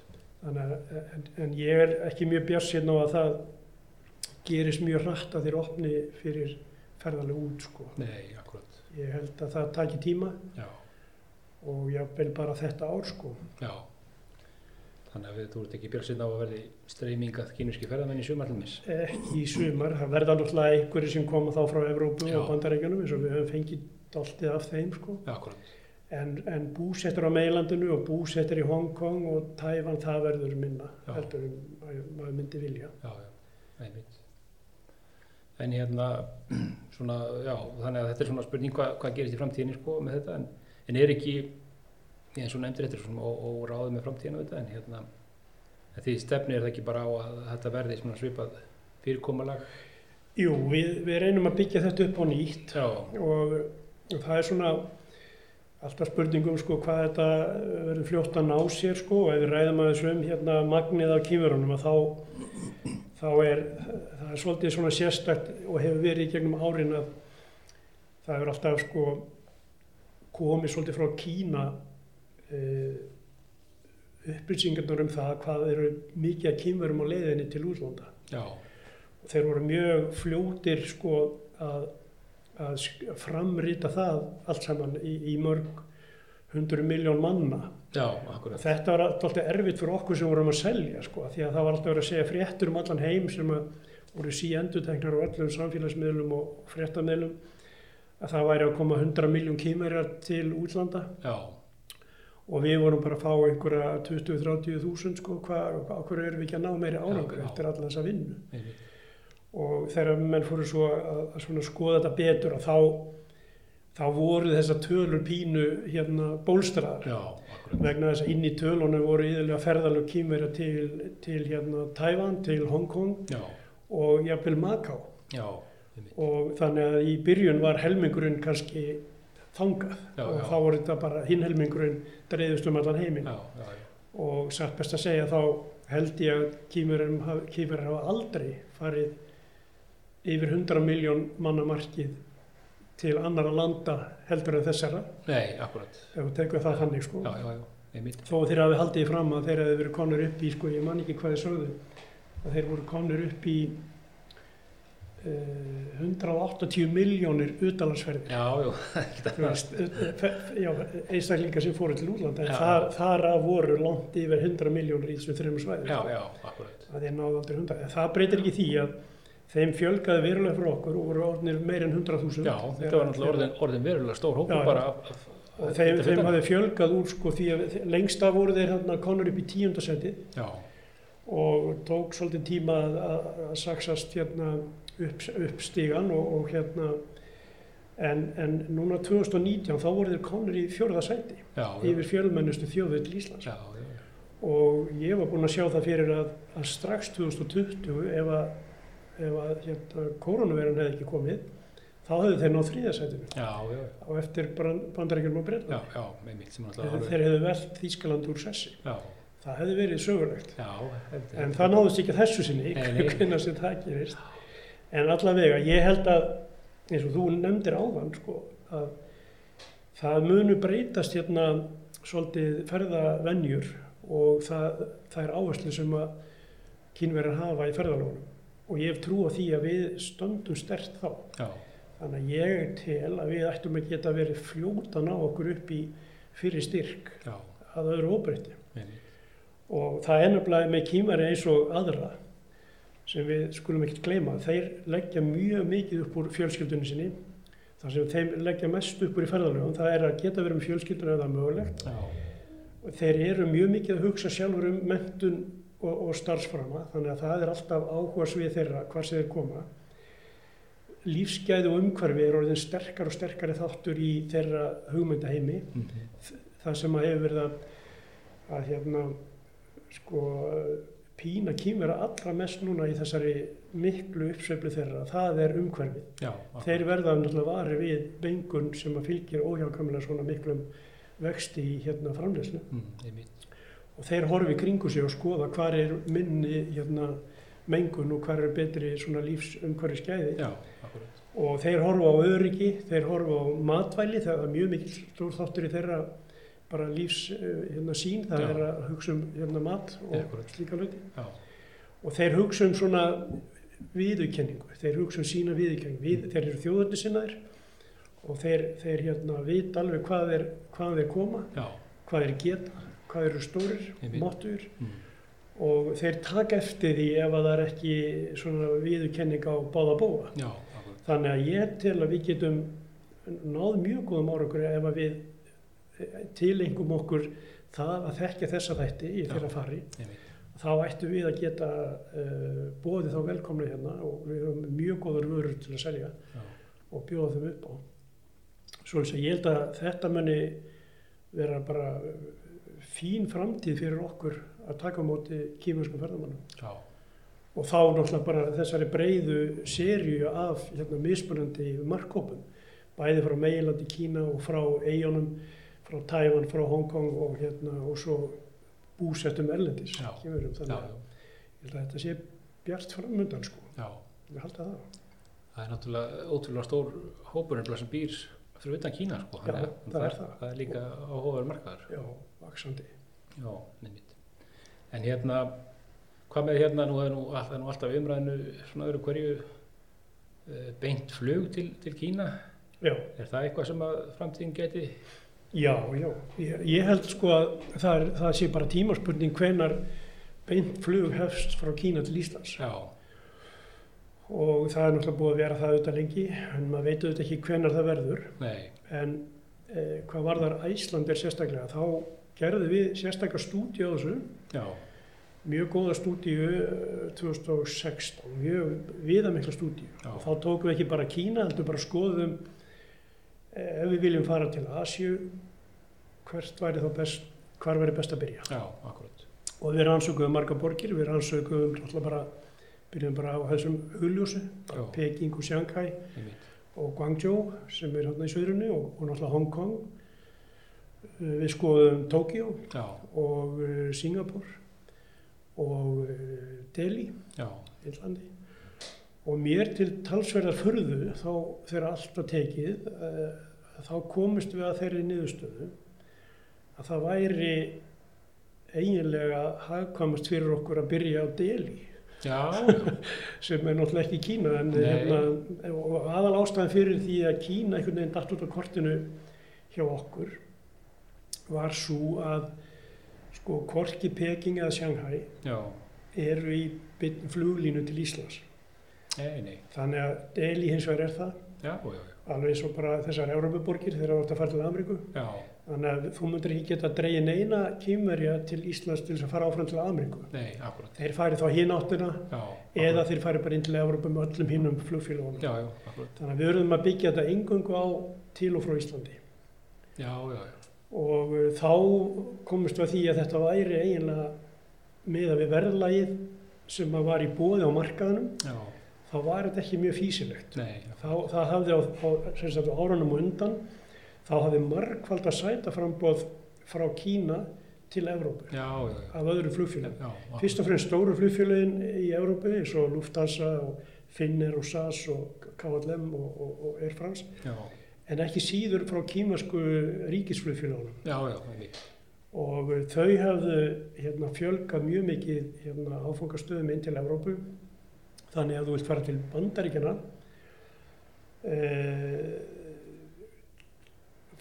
Speaker 2: Þannig að, en, en ég er ekki mjög björnsinn á að það gerist mjög hratt að þeir opni fyrir ferðarlega út, sko.
Speaker 1: Nei, akkurat.
Speaker 2: Ég held að það taki tíma
Speaker 1: Já,
Speaker 2: og ég vil bara þetta ár, sko.
Speaker 1: já. Þannig að við, þú ert ekki björnsinn á að verði streymingað kynurski ferðamenn í sumarlumis.
Speaker 2: Ekki í sumar, það verða náttúrulega einhverju sem koma þá frá Evrópu
Speaker 1: Já.
Speaker 2: og Bandaríkjanum eins og við höfum fengið dáltið af þeim, sko.
Speaker 1: Já, akkurat.
Speaker 2: En, en búsettur á meilandinu og búsettur í Hongkong og Tævan, það verður minna, heldur um að maður myndi vilja.
Speaker 1: Já, já, einmitt. En hérna, svona, já, þannig að þetta er svona spurning hvað, hvað gerist í framtíðinni sko með þetta, en, en er ekki, eins og nefndir þetta og, og ráðið með framtíðinu þetta, en hérna, en því stefni er það ekki bara á að þetta verði svipað fyrirkomalag.
Speaker 2: Jú, við, við reynum að byggja þetta upp á nýtt og, og það er svona alltaf spurningum sko hvað þetta verður fljótt að ná sér sko og ef við ræðum að þessum hérna magnið af kýmurunum að þá, þá er það er svolítið svona sérstakt og hefur verið í gegnum árin að það er alltaf sko komið svolítið frá Kína upplýsingarnar um það hvað eru mikið að kýmurum á leiðinni til útlanda
Speaker 1: já,
Speaker 2: þeir voru mjög fljótir sko að, að framrita það allt saman í, í mörg hundru miljón manna.
Speaker 1: já.
Speaker 2: Þetta var alltaf erfitt fyrir okkur sem vorum að selja sko, því að það var alltaf verið að segja fréttur um allan heim sem að voru síenduteknar á öllum samfélagsmiðlum og fréttamiðlum að það væri að koma 100 miljón kímerjar til útlanda
Speaker 1: Já,
Speaker 2: og við vorum bara að fá einhverja 20-30 þúsund sko, hvað, hvað erum við ekki að ná meiri árangur
Speaker 1: já.
Speaker 2: eftir alla þessa vinnu
Speaker 1: einmitt.
Speaker 2: og þegar menn fóru svo að, að skoða þetta betur þá, þá voru þessar tölur pínu hérna bólstraðar
Speaker 1: Já,
Speaker 2: vegna þess að inn í tölunum voru yfirlega ferðalög kýmverja til, til hérna Tævan, til Hongkong
Speaker 1: Já,
Speaker 2: og jafnvel
Speaker 1: einmitt.
Speaker 2: og þannig að í byrjun var helmingurinn kannski þangað
Speaker 1: Já,
Speaker 2: og
Speaker 1: já.
Speaker 2: þá voru þetta bara hinn helmingurinn dreifðust um allan heiminn og satt best að segja þá held ég að kýmverjar hafa aldrei farið yfir 100 miljón manna markið til annara landa heldur en þessara
Speaker 1: nei, akkurat.
Speaker 2: ef við tekum það þannig sko
Speaker 1: Já, já, já, einmitt.
Speaker 2: þó að þeir hafi haldið fram að þeir hafi verið konur upp í sko ég man ekki hvað þeir sögðu að þeir voru konur upp í 180 miljónir utalansferðir einstaklingar sem fóru til útlanda en þar, þar að voru langt yfir 100 miljónir í þessum þreymur svæðum.
Speaker 1: Já, já, akkurat.
Speaker 2: að þeir náðu aldrei 100 en það breytir ekki því að þeim fjölgaði verulega fyrir okkur og voru orðnir meir en 100.000
Speaker 1: Já, þetta var náttúrulega orðin, orðin verulega stór
Speaker 2: já.
Speaker 1: bara af,
Speaker 2: og þeim, þeim hafði fjölgað úr sko því að lengst af voru þeir hérna konur upp í tíundasetti
Speaker 1: Já,
Speaker 2: og tók svolítið tíma að, að, að saksast hérna upp, upp stígan og, og hérna en, en núna 2019 þá voru þeir konur í fjórða sæti
Speaker 1: já,
Speaker 2: yfir fjölmennustu þjóðveit Íslands.
Speaker 1: Já,
Speaker 2: og ég var búinn að sjá það fyrir að, að strax 2020 ef að, ef að hérna, koronavirun hefði ekki komið þá hefðu þeir náð
Speaker 1: já,
Speaker 2: á eftir bandarækjum og
Speaker 1: sem
Speaker 2: þeir, hefðu velt Þýskaland úr sessi.
Speaker 1: Já,
Speaker 2: það hefði verið sögulegt.
Speaker 1: Já,
Speaker 2: en það náðust ekki þessu sinni hvernig það gerist en allavega, ég held að eins og þú nefndir áðan sko, að það munu breytast hérna svolítið ferðavenjur og það, það er áherslu sem að kynverjar hafa í ferðalónum og ég hef trú á því að við stöndum stert þá.
Speaker 1: Já,
Speaker 2: þannig að ég tel að við ættum að geta verið fljóta ná okkur upp í fyrir styrk
Speaker 1: já,
Speaker 2: að öðru óbreytti og það er nefnilega með kýmari eins og aðra sem við skulum ekkert gleyma. Þeir leggja mjög mikið upp úr fjölskyldunni sinni. Þar sem þeim leggja mest upp úr í ferðalögum það er að geta verið um fjölskyldunni ef það er mögulegt.
Speaker 1: Já,
Speaker 2: þeir eru mjög mikið að hugsa sjálfur um mentun og, og starfsframa þannig að það er alltaf áhuga svið þeirra hvar sem þeir koma. Lífsgæði og umhverfi er orðin sterkar og sterkari þáttur í þeirra hugmyndaheimi.
Speaker 1: Mhm,
Speaker 2: það sem að hefur verið að, að hérna, sko, pína kýmvera allra mest núna í þessari miklu uppsveiflu þeirra, það er umhverfið.
Speaker 1: Já,
Speaker 2: Þeir verða náttúrulega vari við bengun sem að fylgir óhjákamlega svona miklum vexti í hérna framleyslu
Speaker 1: mm,
Speaker 2: og þeir horfi kringu sig og skoða hvar er minni hérna mengun og hvar er betri svona lífsumhverfi skæði og þeir horfa á öryggi, þeir horfa á matvæli, það er mjög mikil stór þáttur í þeirra bara lífs eh, hérna sín, það
Speaker 1: Já.
Speaker 2: er að hugsa um hérna mat og
Speaker 1: Akkúrat.
Speaker 2: slíka hluti og þeir hugsa um svona viðurkenningu, þeir hugsa um sína viðurkenningu, við, þeir eru þjóðandi sinnaðir og þeir, þeir hérna vita alveg hvað þeir, hvað þeir koma,
Speaker 1: já,
Speaker 2: hvað þeir geta, hvað þeir eru stórir, máttur
Speaker 1: mm,
Speaker 2: og þeir taka eftir því ef að það er ekki svona viðurkenning á báða bóa.
Speaker 1: já.
Speaker 2: Þannig að ég tel að við getum náð mjög góðum árangur ef að við tilengum okkur það að þekkja þessa þætti í þeirra fari þá ættum við að geta uh, bóðið þá velkomna hérna og við höfum mjög góðar vörur til að selja
Speaker 1: Já,
Speaker 2: og bjóða þeim upp á. Svo að ég held að þetta muni vera bara uh, fín framtíð fyrir okkur að taka á móti kýmurskum ferðamannum.
Speaker 1: já,
Speaker 2: Og þá náttúrulega bara þessari breyðu sériu af hérna, mismunandi markkópum, bæði frá Meilandi, Kína og frá Eyjónum, frá Tævan, frá Hongkong og, hérna, og svo búsettum erlendis.
Speaker 1: Já.
Speaker 2: kýmurum.
Speaker 1: já,
Speaker 2: Þannig að
Speaker 1: já,
Speaker 2: ég held að þetta sé bjart framöndan sko.
Speaker 1: já.
Speaker 2: Ég held að það.
Speaker 1: Það er náttúrulega ótrúlega stór hópur sem býr fyrir utan Kína, sko.
Speaker 2: Já,
Speaker 1: Þannig að
Speaker 2: það er það.
Speaker 1: Það er líka áhugaverð markaður.
Speaker 2: Já, vaksandi.
Speaker 1: Já, nefnitt. En hérna, hvað með hérna, nú er nú, all- það er nú alltaf umræðinu svona öðru hverju uh, beint flug til, til Kína.
Speaker 2: Já,
Speaker 1: Er það eitthvað sem að framtíðin geti?
Speaker 2: Já, já. Ég, ég held sko að það, er, það sé bara tímaspurning hvenar beint flug hefst frá Kína til Íslands.
Speaker 1: Já,
Speaker 2: Og það er náttúrulega búið að vera það auðvitað lengi, en maður veit auðvitað ekki hvenar það verður.
Speaker 1: nei,
Speaker 2: En eh, hvað varðar Æslandir sérstaklega, þá gerðum við sérstaklega stúdíu á þessu,
Speaker 1: já,
Speaker 2: mjög góða stúdíu eh, 2016, mjög viðamikla stúdíu.
Speaker 1: Já.
Speaker 2: Og þá tókum við ekki bara Kína, heldur bara skoðum eh, ef við viljum fara til Asju, hvert væri þá best, hvar væri best að byrja.
Speaker 1: já, akkurat.
Speaker 2: Og við rannsökuðum marga borgir, við rannsökuðum náttúrulega bara, byrjum bara á þessum hugljósu,
Speaker 1: Já,
Speaker 2: Peking og Shanghai og Guangzhou sem er hérna í söðrunni og, og náttúrulega Hong Kong. Eh, Við skoðum Tókíó og uh, Singapur og uh, Delhi, Íllandi. Og mér til talsverðar furðu þá þegar allt var tekið, þá komist við að þeirri niðurstöðu að það væri eiginlega hagkvæmast fyrir okkur að byrja á
Speaker 1: já,
Speaker 2: sem er náttúrulega ekki Kína en hérna, aðal ástæðan fyrir því að Kína einhvern veginn datt út á kortinu hjá okkur var svo að sko Korki, Peking eða Shanghai
Speaker 1: já,
Speaker 2: eru í fluglínu til Íslands.
Speaker 1: Nei, nei,
Speaker 2: þannig að Delhi hins vegar er það.
Speaker 1: Já, já,
Speaker 2: alveg eins og bara þessar Európaborgir þegar þú ert að fara til Ameríku þannig að þú myndir ekki geta að dreigja neina kýmverja til Íslands til þess að fara áfram til Ameríku
Speaker 1: nei, akkurat.
Speaker 2: þeir fari þá hinn áttina
Speaker 1: Já,
Speaker 2: eða þeir fari bara inn til Európa með öllum hinnum flugfélagunum
Speaker 1: Já, já, akkurat.
Speaker 2: Þannig að við verðum að byggja þetta engungu á til og frá Íslandi.
Speaker 1: Já, já, já,
Speaker 2: Og uh, þá komist við að því að þetta væri eiginlega miða við verðlagið sem að var í bóði á markaðunum,
Speaker 1: já,
Speaker 2: þá var þetta ekki mjög físilegt.
Speaker 1: nei,
Speaker 2: Þá, hafði á, á sem sagt, á árunum og undan, þá hafði margfald að sæta frambóð frá Kína til Evrópu
Speaker 1: já, já, já,
Speaker 2: af
Speaker 1: já, akkurat.
Speaker 2: Fyrst og fremst stóru flugfélagin í Evrópu eins og Lufthansa og Finnair og SAS og KLM og, og, og Air France.
Speaker 1: Já,
Speaker 2: en ekki síður frá kýmasku ríkisflugfélagunum og uh, þau hafðu hérna, fjölgað mjög mikið hérna, áfangastöðum inn til Evrópu. Þannig að þú vilt fara til Bandaríkjana eh,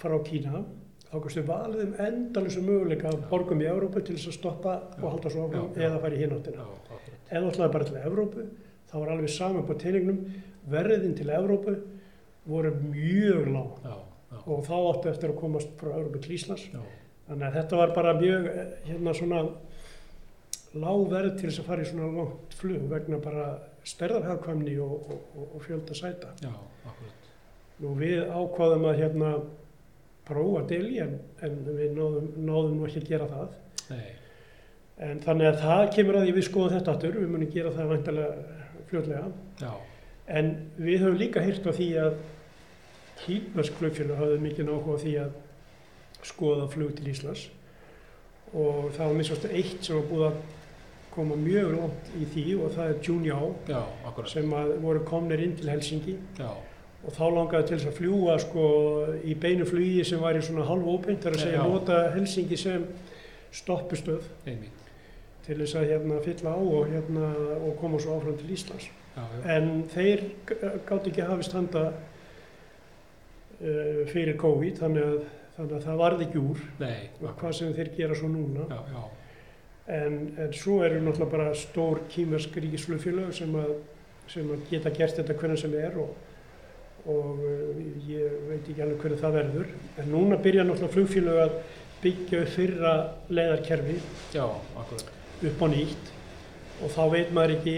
Speaker 2: frá Kína þá kannstu valið um endalusum möguleika af borgum í Evrópu til þess að stoppa
Speaker 1: Já.
Speaker 2: og halda svo áfram eða fara í hináttina þú ætlaði bara til Evrópu þá var alveg saman på teiningnum verðin til Evrópu voru mjög lág.
Speaker 1: Já, já,
Speaker 2: og þá áttu eftir að komast frá Evrópu til Íslands.
Speaker 1: Já,
Speaker 2: þannig að þetta var bara mjög eh, hérna svona lág verð til þess að fara í svona langt flug vegna bara stærðarhagkvæmni og, og, og, og fjölda sæta. Nú við ákvaðum að hérna prófa Delhi en, en við náðum, náðum nú ekki að gera það.
Speaker 1: Nei,
Speaker 2: En þannig að það kemur að því við skoðum þetta aftur, við munum gera það vantarlega fljótlega.
Speaker 1: já,
Speaker 2: En við höfum líka hýrt á því að kýmversk flugfélag hafði mikið áhuga á því að skoða flug til Íslands. Og það var minnst eitt sem var búið að koma mjög langt í því og það er
Speaker 1: já, akkurat,
Speaker 2: sem voru komnir inn til Helsingi
Speaker 1: já,
Speaker 2: og þá langaði til þess að fljúa sko í beinu flugi sem væri svona halv óbeint þar að segja
Speaker 1: Já.
Speaker 2: nota Helsingi sem stoppustöð
Speaker 1: einmitt,
Speaker 2: til þess að hérna fylla á og hérna og koma svo áfram til Íslands.
Speaker 1: já, já,
Speaker 2: En þeir gátt ekki hafist handa uh, fyrir COVID þannig að, þannig að það varði ekki úr
Speaker 1: nei,
Speaker 2: og hvað sem þeir gera svo núna.
Speaker 1: já,
Speaker 2: En, en svo eru náttúrulega bara stór kýmersk ríkisflugfélög sem, að, sem að geta gert þetta hvernig sem er og, og uh, ég veit ekki alveg hvernig það verður. En núna byrja náttúrulega flugfélög að byggja upp fyrra leiðarkerfi
Speaker 1: já,
Speaker 2: upp á nýtt. Og þá veit maður ekki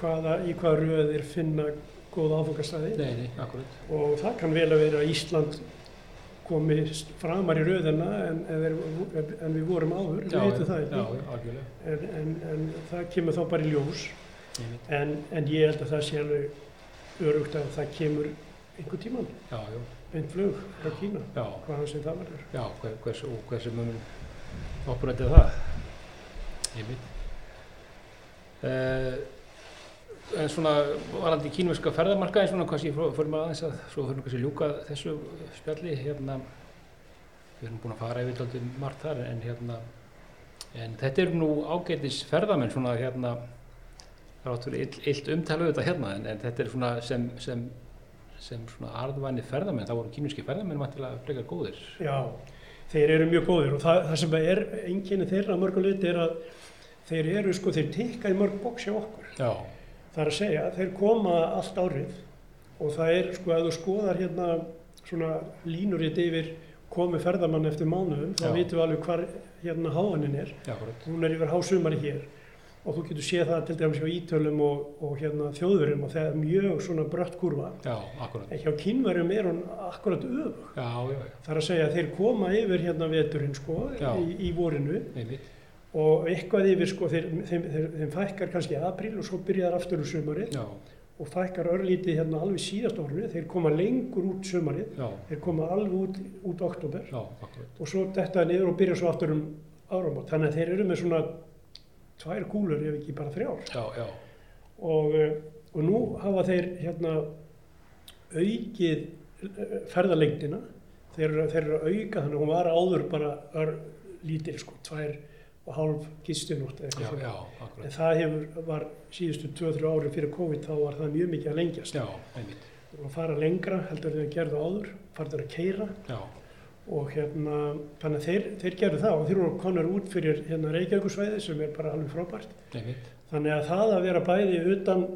Speaker 2: hvaða, í hvaða röðir finna góða áfengastæði og það kann vel að vera að Ísland komi framar í röðina en, en, en við vorum áður,
Speaker 1: já,
Speaker 2: við veitum það ekki. En, en, en það kemur þá bara í ljós. En ég held að það sé alveg örugt að það kemur einhver tíman, beint flug frá Kína,
Speaker 1: já,
Speaker 2: hvaðan sem það verður.
Speaker 1: Já, hver, hvers, og hversu mömmun oprættið það, einmitt. Uh, en svona varandi kínverska ferðamarkaði svona kannski fyrir maður aðeins að svo fyrir kannski ljúka þessu spjalli hérna. Við erum búin að fara yfir taldið margt þar en hérna. En þetta eru nú ágætis ferðamenn svona hérna það er áttur ill, illt umtala auðvitað hérna en, en þetta er svona sem, sem sem svona arðvæni ferðamenn, þá voru kínverski ferðamenn vantilega frekar góðir.
Speaker 2: Já, þeir eru mjög góðir og það, það sem er enginni þeirra að mörgum leiti er að þeir eru sko, þeir tikka í mörg bóks hjá okkur.
Speaker 1: Já,
Speaker 2: Það er að segja, þeir koma allt árið og það er sko, ef þú skoðar hérna svona línuritt yfir komi ferðamann eftir mánuðum, þá vitum við alveg hvar hérna háanin er.
Speaker 1: já,
Speaker 2: Hún er yfir hásumari hér og þú getur séð það til dæmis hjá ítölum og, og hérna þjóðurum og það er mjög svona brött kurva.
Speaker 1: Já,
Speaker 2: En hjá kínverjum er hún akkurat Það er að segja að þeir koma yfir hérna veturinn sko í, í vorinu.
Speaker 1: Einmitt.
Speaker 2: Og eitthvað yfir sko þeir, þeim, þeim, þeim fækkar kannski í apríl og svo byrjar aftur úr sumarið.
Speaker 1: Já,
Speaker 2: og fækkar örlítið hérna alveg síðast árið, þeir koma lengur út sumarið,
Speaker 1: já,
Speaker 2: þeir koma alveg út, út oktober
Speaker 1: já,
Speaker 2: og svo detta niður og byrja svo aftur um áramót. Þannig að þeir eru með svona tvær kúlur ef ekki bara þrjár.
Speaker 1: Já, já,
Speaker 2: og, eh, og nú hafa þeir hérna aukið eh, ferðalengdina. Þeir, þeir eru að auka þannig að hún var áður bara ör, lítil sko, tvær og hálf
Speaker 1: akkurat.
Speaker 2: En það hefur, var síðustu 2-3 ári fyrir COVID þá var það mjög mikið að lengjast.
Speaker 1: Já, einmitt.
Speaker 2: Og fara lengra heldur en þeir gerðu áður farður að keira og hérna þannig að þeir, þeir gerðu það og þeir voru konar út fyrir hérna Reykjavíkusvæði sem er bara alveg frábært.
Speaker 1: Einmitt.
Speaker 2: Þannig að það að vera bæði utan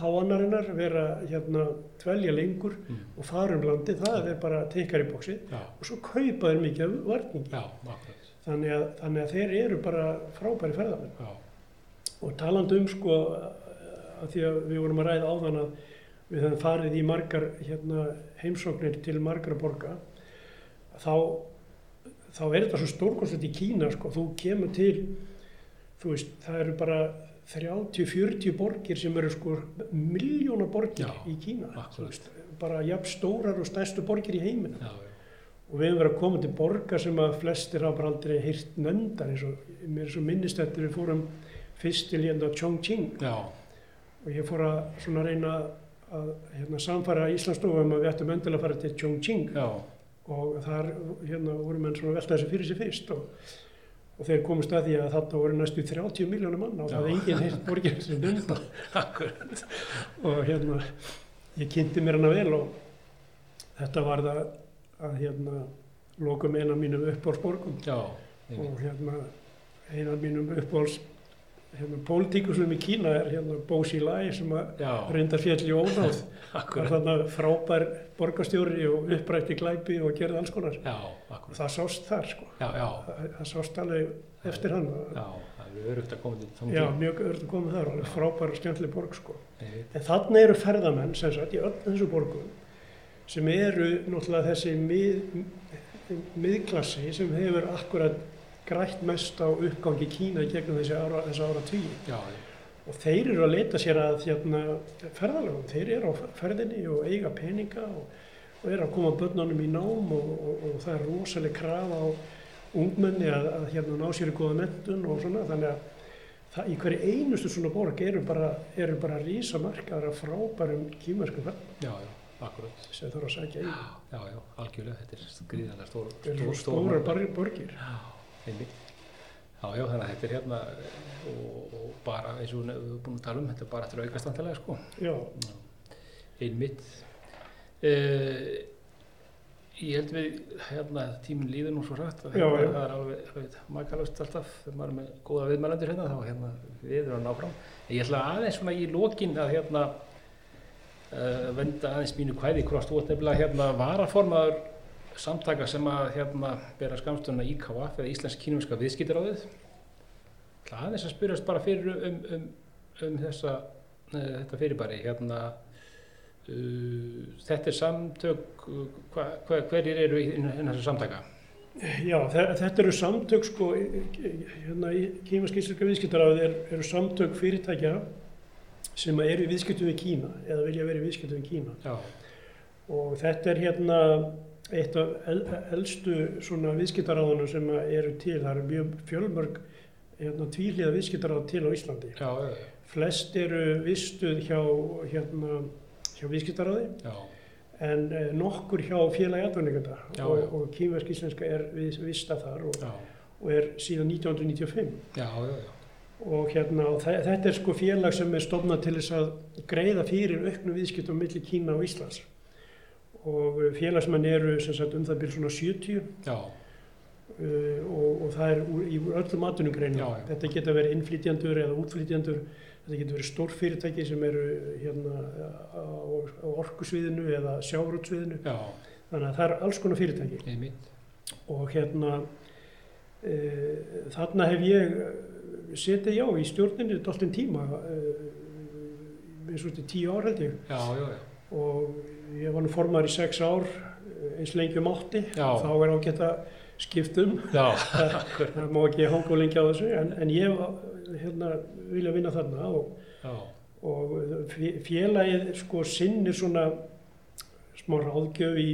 Speaker 2: háanarinnar, vera hérna dvelja lengur
Speaker 1: mm.
Speaker 2: og fara um landi, það er bara teikar í bóksi
Speaker 1: Já,
Speaker 2: og svo kaupa þeir mikið af varningi.
Speaker 1: akkurat.
Speaker 2: Þannig að, þannig að þeir eru bara frábæri ferðarmenn.
Speaker 1: Já,
Speaker 2: Og talandi um sko að því að við vorum að ræða áðan að við höfum farið í margar hérna, heimsóknir til margra borga, þá, þá er þetta svo stórkonstant í Kína sko, þú kemur til, þú veist, það eru bara 30-40 borgir sem eru sko miljóna borgir
Speaker 1: Já,
Speaker 2: í Kína, veist, bara jafn stórar og stærstu borgir í heiminu.
Speaker 1: já,
Speaker 2: Og við hefum verið að koma til borgar sem að flestir hafa bara aldrei heyrt nöndar eins og mér er svo minnist eftir við fórum fyrst til hérna Chongqing.
Speaker 1: Já,
Speaker 2: og ég fór að svona reyna að hérna, samfara Íslandsstofu um að við ættum endilega að fara til Chongqing.
Speaker 1: Já,
Speaker 2: og þar hérna voru menn svona velta þessu fyrir sig fyrst og, og þeir komist að því að þarna voru næstu 30 miljónum manna og það er enginn heilt borgir sem
Speaker 1: akkurat.
Speaker 2: Og hérna ég kynnti mér hana vel og þetta var það að hérna lokum eina mínum
Speaker 1: einmitt
Speaker 2: og hérna eina mínum uppáhalds hérna pólitíkusum í Kína er hérna Bo Xilai sem að
Speaker 1: Já,
Speaker 2: reyndar fjall í ónáð. Var þarna frábær borgarstjóri og upprætti glæpi og gerði alls konar.
Speaker 1: Já,
Speaker 2: það sást þar sko.
Speaker 1: Já, já,
Speaker 2: það, það sást alveg eftir hann.
Speaker 1: Já, það er örugt að koma til
Speaker 2: já,
Speaker 1: Chongqing.
Speaker 2: mjög öðru komið þar, alveg frábær og skemmtileg borg sko. En þannig eru ferðamenn sem sagt í öll þessu borgum sem eru náttúrulega þessi mið, miðklassi sem hefur akkurat grætt mest á uppgangi Kína í gegnum þessi ára, ára
Speaker 1: já,
Speaker 2: og þeir eru að leita sér að hérna, ferðalögum, þeir eru á ferðinni og eiga peninga og, og eru að koma börnunum í nám og, og, og það er rosalega krafa á ungmenni að, að hérna, ná sér í góða mentun og svona. Þannig að það, í hverju einustu svona borg eru bara, eru bara rísamarkaðar af frábærum kýmverskum ferð
Speaker 1: já, já, akkurat.
Speaker 2: sem þarf að sækja í.
Speaker 1: Já, já, algjörlega, þetta er gríðanlega stór, stór,
Speaker 2: svo stórar borgir.
Speaker 1: Já, einmitt. Já, já, þannig að þetta er hérna og, og bara eins og við erum búin að tala um, þetta er bara eftir aukast vantilega, sko.
Speaker 2: Já,
Speaker 1: Einmitt. Uh, ég held við, hérna, tíminn líður nú svo rætt að hérna, það er alveg, alveg makalust alltaf þegar maður er með góða viðmælendur hérna, þá hérna við erum að ná fram. Ég ætla aðeins svona í lokin að hérna uh, venda aðeins mínu kvæði hvort þú ert nefnilega hérna varaformaður samtaka sem að hérna bera skamstunna IKVF eða Íslensk kínumska viðskiptaráðið. Það ætla aðeins að spyrjast bara fyrir um, um, um þessa, uh, þetta fyrirbæri hérna uh, þetta er samtök hva, hva, hverjir eru í þessu samtaka?
Speaker 2: Já, þe- þetta eru samtök sko, hérna í Kímask íslenska viðskiptaráðið er, eru samtök fyrirtækja sem eru í viðskiptum við Kína eða vilja vera í viðskiptum við Kína
Speaker 1: Já,
Speaker 2: og þetta er hérna eitt af el, elstu svona viðskiptaráðunum sem eru til, það eru mjög fjölmörg hérna tvíliða viðskiptaráð til á Íslandi.
Speaker 1: já, já,
Speaker 2: Flest eru vistuð hjá hérna hjá viðskiptaráði
Speaker 1: já,
Speaker 2: en eh, nokkur hjá félagi atvinninganda
Speaker 1: Já,
Speaker 2: og, og kýmversk íslenska er vis, vista þar og, og er síðan 1995
Speaker 1: já, já, já.
Speaker 2: og hérna þetta er sko félag sem er stofnað til þess að greiða fyrir auknu viðskiptum millir Kína og Íslands og eh, félagsmenn eru sem sagt um það byrjum svona 70
Speaker 1: já,
Speaker 2: uh, og, og það er úr, í öllum
Speaker 1: já.
Speaker 2: þetta geta verið innflytjandur eða útflytjandur þetta geta verið stórfyrirtæki sem eru hérna á, á orkusviðinu eða sjárótsviðinu
Speaker 1: já,
Speaker 2: þannig að það er alls konar fyrirtæki.
Speaker 1: Einmitt,
Speaker 2: og hérna e, þarna hef ég eh, setið já í stjórninni doldin tíma e, eins og þetta tíu ár held ég.
Speaker 1: Já, já, já,
Speaker 2: og ég var nú formar í sex ár eh, eins lengi um átti
Speaker 1: Já.
Speaker 2: þá er ágætt að skiptum það má ekki hanga og lengi á þessu en, en ég hérna, vilja vinna þarna og, og fé- félagið sko sinnir svona smá ráðgjöf í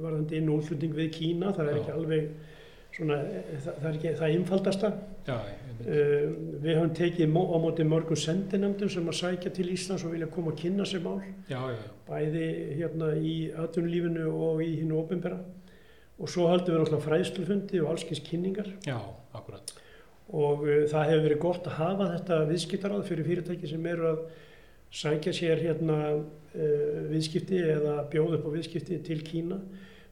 Speaker 2: varðandi inn- og útflutning við Kína. Það er
Speaker 1: Já.
Speaker 2: ekki alveg svona, það, það er ekki það einfaldasta.
Speaker 1: Já,
Speaker 2: við höfum tekið á móti mörgum sendinemdum sem að sækja til Íslands og vilja koma að kynna sér mál.
Speaker 1: Já, já,
Speaker 2: bæði hérna í atvinnulífinu og í hinn ofinbera og svo haldum við náttúrulega fræðslufundi og allskins kynningar.
Speaker 1: Já, akkurat,
Speaker 2: og uh, það hefur verið gott að hafa þetta viðskiptaráð fyrir fyrirtæki sem eru að sækja sér hérna uh, viðskipti eða bjóða upp á viðskipti til Kína.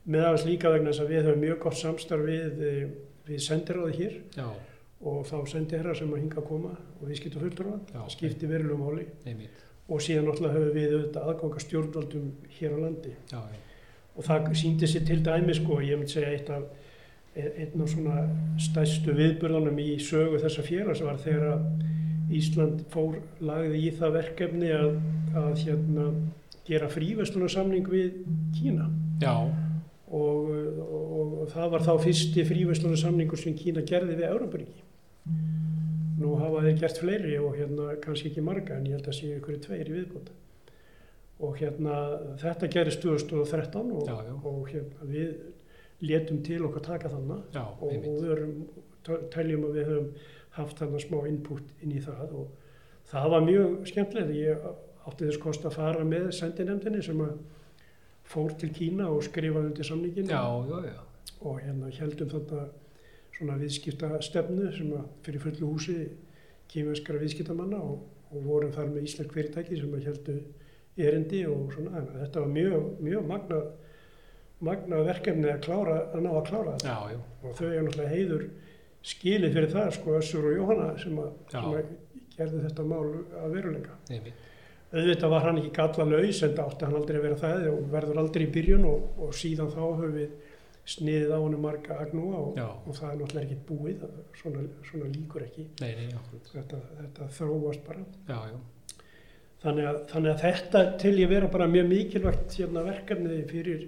Speaker 2: Meðan líka vegna þess að við höfum mjög gott samstarf við, við sendiráði hér.
Speaker 1: Já,
Speaker 2: og þá sendiherra sem að hinga að koma og viðskipta fulltrúa,
Speaker 1: Já.
Speaker 2: það skiptir verulegum
Speaker 1: einmitt,
Speaker 2: og síðan náttúrulega höfum við auðvitað aðganga stjórnvaldum hér á landi.
Speaker 1: Já,
Speaker 2: og það síndi sér til dæmi sko, ég myndi segja eitt af einn af svona stærstu viðburðanum í sögu þessa félags var þegar að Ísland fór lagði í það verkefni að, að hérna, gera fríverslunarsamning við Kína.
Speaker 1: Já,
Speaker 2: og, og, og það var þá fyrsti fríverslunarsamningur sem Kína gerði við Európaríki. Nú hafa þeir gert fleiri og hérna kannski ekki marga en ég held að séu ykkur tveir í viðbóta. Og hérna þetta gerist 2013 og,
Speaker 1: Já, já.
Speaker 2: og hérna við létum til okkar taka þannig
Speaker 1: já,
Speaker 2: og, og við erum, teljum að við höfum haft þarna smá input inn í það og það var mjög skemmtilegt. Ég átti þess kost að fara með sendinemdini sem að fór til Kína og skrifaði undir samningin
Speaker 1: já, já, já,
Speaker 2: og hérna heldum þetta svona viðskipta stefnu sem að fyrir fullu húsi kýmverskara viðskiptamanna og, og vorum þar með íslensk fyrirtæki sem að heldu erindi og svona. Þetta var mjög, mjög magnað magnað verkefni að klára að ná að klára þetta.
Speaker 1: Já, já,
Speaker 2: og þau er náttúrulega heiður skilið fyrir það sko Össur og Jóhanna sem að, sem að gerði þetta mál að veruleika. Auðvitað var hann ekki galla laus en það átti hann aldrei að vera það og verður aldrei í byrjun og, og síðan þá höfum við sniðið á hann marga agnúa og, og það er náttúrulega ekki búið svona, svona líkur ekki.
Speaker 1: Nei, nei,
Speaker 2: þetta, þetta þróast bara.
Speaker 1: Já, já,
Speaker 2: þannig að, þannig að þetta til ég vera bara mjög mikilvægt hérna, verkefni fyrir,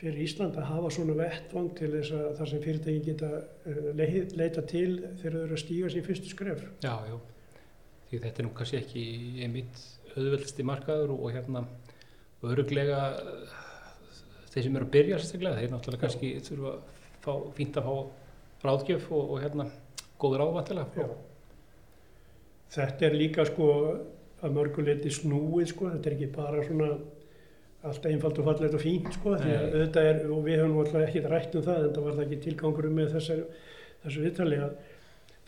Speaker 2: fyrir Ísland að hafa svona vettvang til þess að það sem fyrirtæki geta uh, leið, leita til þegar þau eru að stíga sín fyrstu skref.
Speaker 1: Já, já. Því þetta er nú kannski ekki einmitt auðveldsti markaður og, og hérna öruglega eh, þeir sem eru að byrja sérstaklega, þeir náttúrulega kannski þurfa að fá, fínt að fá ráðgjöf og, og hérna góður ávantilega.
Speaker 2: Þetta er líka sko að mörguleiti snúið sko, þetta er ekki bara svona allt einfalt og fallegt og fínt sko, því að auðvitað er, og við höfum alltaf ekki rætt um það, en það var það ekki tilgangurum með þessar, þessu viðtali að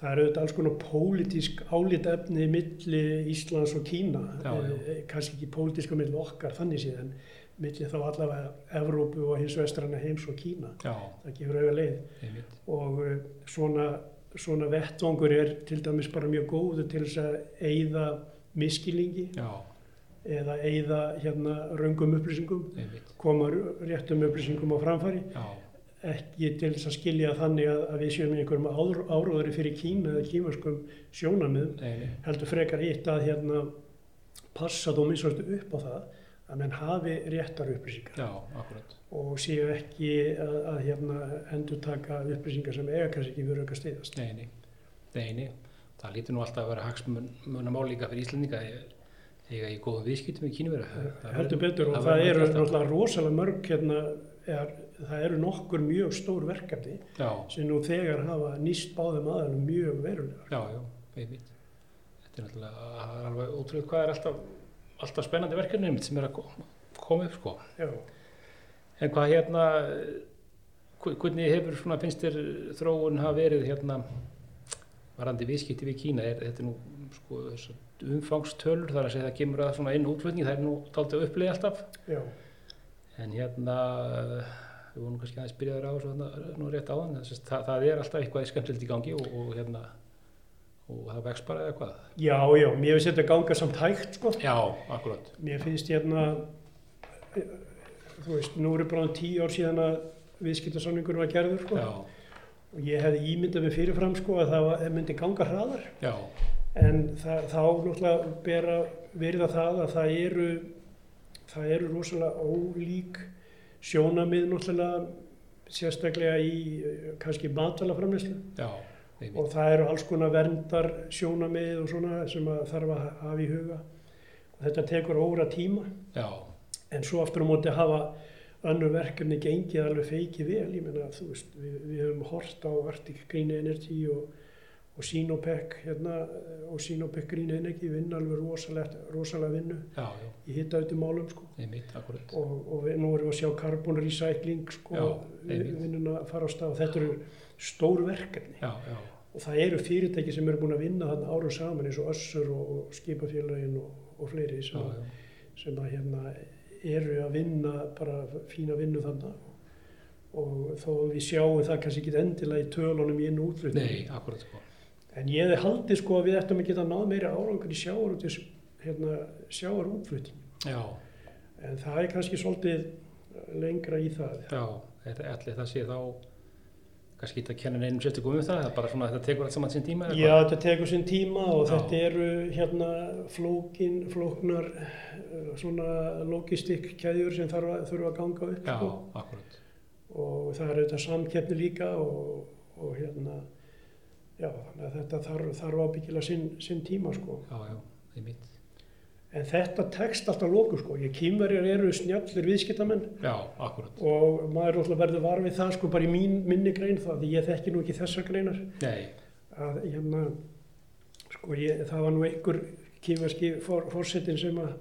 Speaker 2: það er auðvitað alls konar pólitísk álítefni milli Íslands og Kína,
Speaker 1: Já, já.
Speaker 2: eh, kannski ekki pólitíska milli okkar þannig síðan, milli þá allavega Evrópu og hins vestrana heims og Kína,
Speaker 1: Já,
Speaker 2: það gefur auðvitað leið
Speaker 1: einmitt.
Speaker 2: og uh, svona, svona vettvangur er til dæmis bara mjög góður til þess að eigða miskilingi
Speaker 1: Já,
Speaker 2: eða eigða hérna raungum upplýsingum,
Speaker 1: einmitt.
Speaker 2: koma réttum upplýsingum á framfæri,
Speaker 1: Já,
Speaker 2: ekki til þess að skilja þannig að, að við séum einhverjum áður, áróðari fyrir Kína eða
Speaker 1: nei, nei.
Speaker 2: heldur frekar hitt að hérna passa þó minnst upp á það að menn hafi réttar upplýsingar
Speaker 1: Já,
Speaker 2: og séu ekki að, að hérna endur taka upplýsingar sem eiga kannski ekki verið að stiðast.
Speaker 1: Nei, nei. Nei, nei. Það lítur nú alltaf að vera hagsmunamál líka fyrir Íslandinga þegar í góðum viðskiptum í kínveru.
Speaker 2: heldur betur og
Speaker 1: það
Speaker 2: eru náttúrulega rosalega mörg hérna, er, það eru nokkur mjög stór verkefni
Speaker 1: Já,
Speaker 2: sem nú þegar hafa nýst báðum aðalum mjög verulega.
Speaker 1: já, já, einmitt. Þetta er náttúrulega, er alveg ótrúlega hvað er alltaf, alltaf spennandi verkefni einmitt sem er að ko- koma upp, sko.
Speaker 2: Já,
Speaker 1: En hvað hérna, hv- hvernig hefur svona, finnst þér þróun hafa verið hérna varandi viðskipti við Kína, er þetta nú sko umfangstölur þar að segja það kemur að svona inn útflutning, það er nú daldið að upplið alltaf,
Speaker 2: já,
Speaker 1: en hérna við vorum kannski aðeins byrjaður á þessu þarna nú rétt áðan, það, það er alltaf eitthvað skemmtilegt í gangi og, og hérna og það vex bara eða hvað
Speaker 2: já, já, mér finnst þetta ganga samt hægt sko.
Speaker 1: Já, akkurat
Speaker 2: Mér finnst hérna, eh, þú veist, nú eru bara tíu ár síðan að viðskiptarsamningur var gerður sko. Og ég hefði ímyndað mig fyrirfram sko að það myndi ganga hraðar.
Speaker 1: já,
Speaker 2: En það, þá náttúrulega ber að verða það að það eru, það eru rosalega ólík sjónamið náttúrulega sérstaklega í eh, kannski matalaframleyslu
Speaker 1: já.
Speaker 2: Og það eru alls konar verndar sjónamið og svona sem að þarf að hafa í huga. Og þetta tekur óra tíma.
Speaker 1: Já,
Speaker 2: en svo aftur á móti hafa önnur verkefni gengið alveg feikið vel. Ég meina þú veist, við, við höfum hort á Arctic Green Energy og og Sinopec hérna og Sinopec Green Energy vinna alveg rosalega, rosalega vinnu
Speaker 1: já, já,
Speaker 2: í hittautum málum sko.
Speaker 1: einmitt,
Speaker 2: og, og við, nú erum við að sjá carbon recycling sko,
Speaker 1: Já,
Speaker 2: vinnuna að fara á stað. Og þetta eru stór verkefni.
Speaker 1: Já, já,
Speaker 2: og það eru fyrirtæki sem eru búin að vinna þarna árum saman eins og Össur og, skipafélagin og, og fleiri sem,
Speaker 1: já,
Speaker 2: sem að hérna eru að vinna bara fína vinnu þarna. Og þó við sjáum það kannski ekki endilega í tölunum í inn og útflutning
Speaker 1: Nei, akkurat sko.
Speaker 2: En ég hefði haldið sko að við ættum að geta náð meiri árangur í sjáar út hérna, sjáar útflutning.
Speaker 1: Já,
Speaker 2: En það er kannski svolítið lengra í það.
Speaker 1: já, þetta allir það sé þá kannski ekki að kenna neinum sérstökum um það, það er bara svona þetta tekur allt saman sinn tíma
Speaker 2: Já, þetta tekur sinn tíma og
Speaker 1: Já.
Speaker 2: þetta eru hérna flókin, flóknar eh, svona logistikkæðjur sem þarf að, þurfa að ganga upp
Speaker 1: Já,
Speaker 2: sko.
Speaker 1: akkurat
Speaker 2: og það er þetta samkeppni líka og, og hérna já, að þetta þarf, þarf ábyggilega sinn, sinn tíma sko.
Speaker 1: Já, já, það er mitt
Speaker 2: En þetta tekst alltaf lóku sko. Ég kýmverjar eru snjallir viðskiptamenn.
Speaker 1: Já,
Speaker 2: og maður verður var við það sko bara í mín, minni grein það því ég þekki nú ekki þessar greinar.
Speaker 1: Nei,
Speaker 2: að hérna sko ég, það var nú einhver kýmverski for, forsetin sem að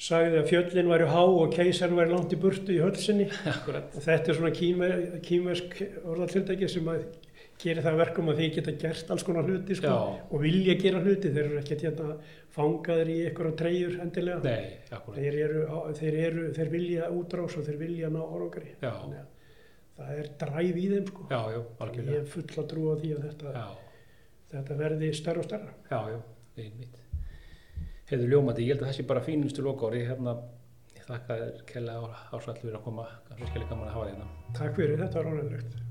Speaker 2: sagði að fjöllin væri há og keisarn væri langt í burtu í hölsinni
Speaker 1: akkurat.
Speaker 2: Og þetta er svona kýmver, kýmversk orðaltiltæki sem að gerir það að verkum að þeir geta gert alls konar hluti sko og vilja gera hluti, þeir eru ekkert hérna fangaðir í einhverja treyjur endilega.
Speaker 1: Nei,
Speaker 2: þeir eru, þeir eru, þeir vilja útrás og þeir vilja ná að það er dræf í þeim sko.
Speaker 1: Já, já,
Speaker 2: ég hef full að trúa því að þetta, þetta verði stærra og stærra.
Speaker 1: Já, já, það er mitt Heiður ljómandi, ég held að sé bara fínustu lokári hérna, þakka þér kella ásall fyrir að koma, kannski skilja gaman að hafa þérna
Speaker 2: Takk fyrir, þetta var ánægilegt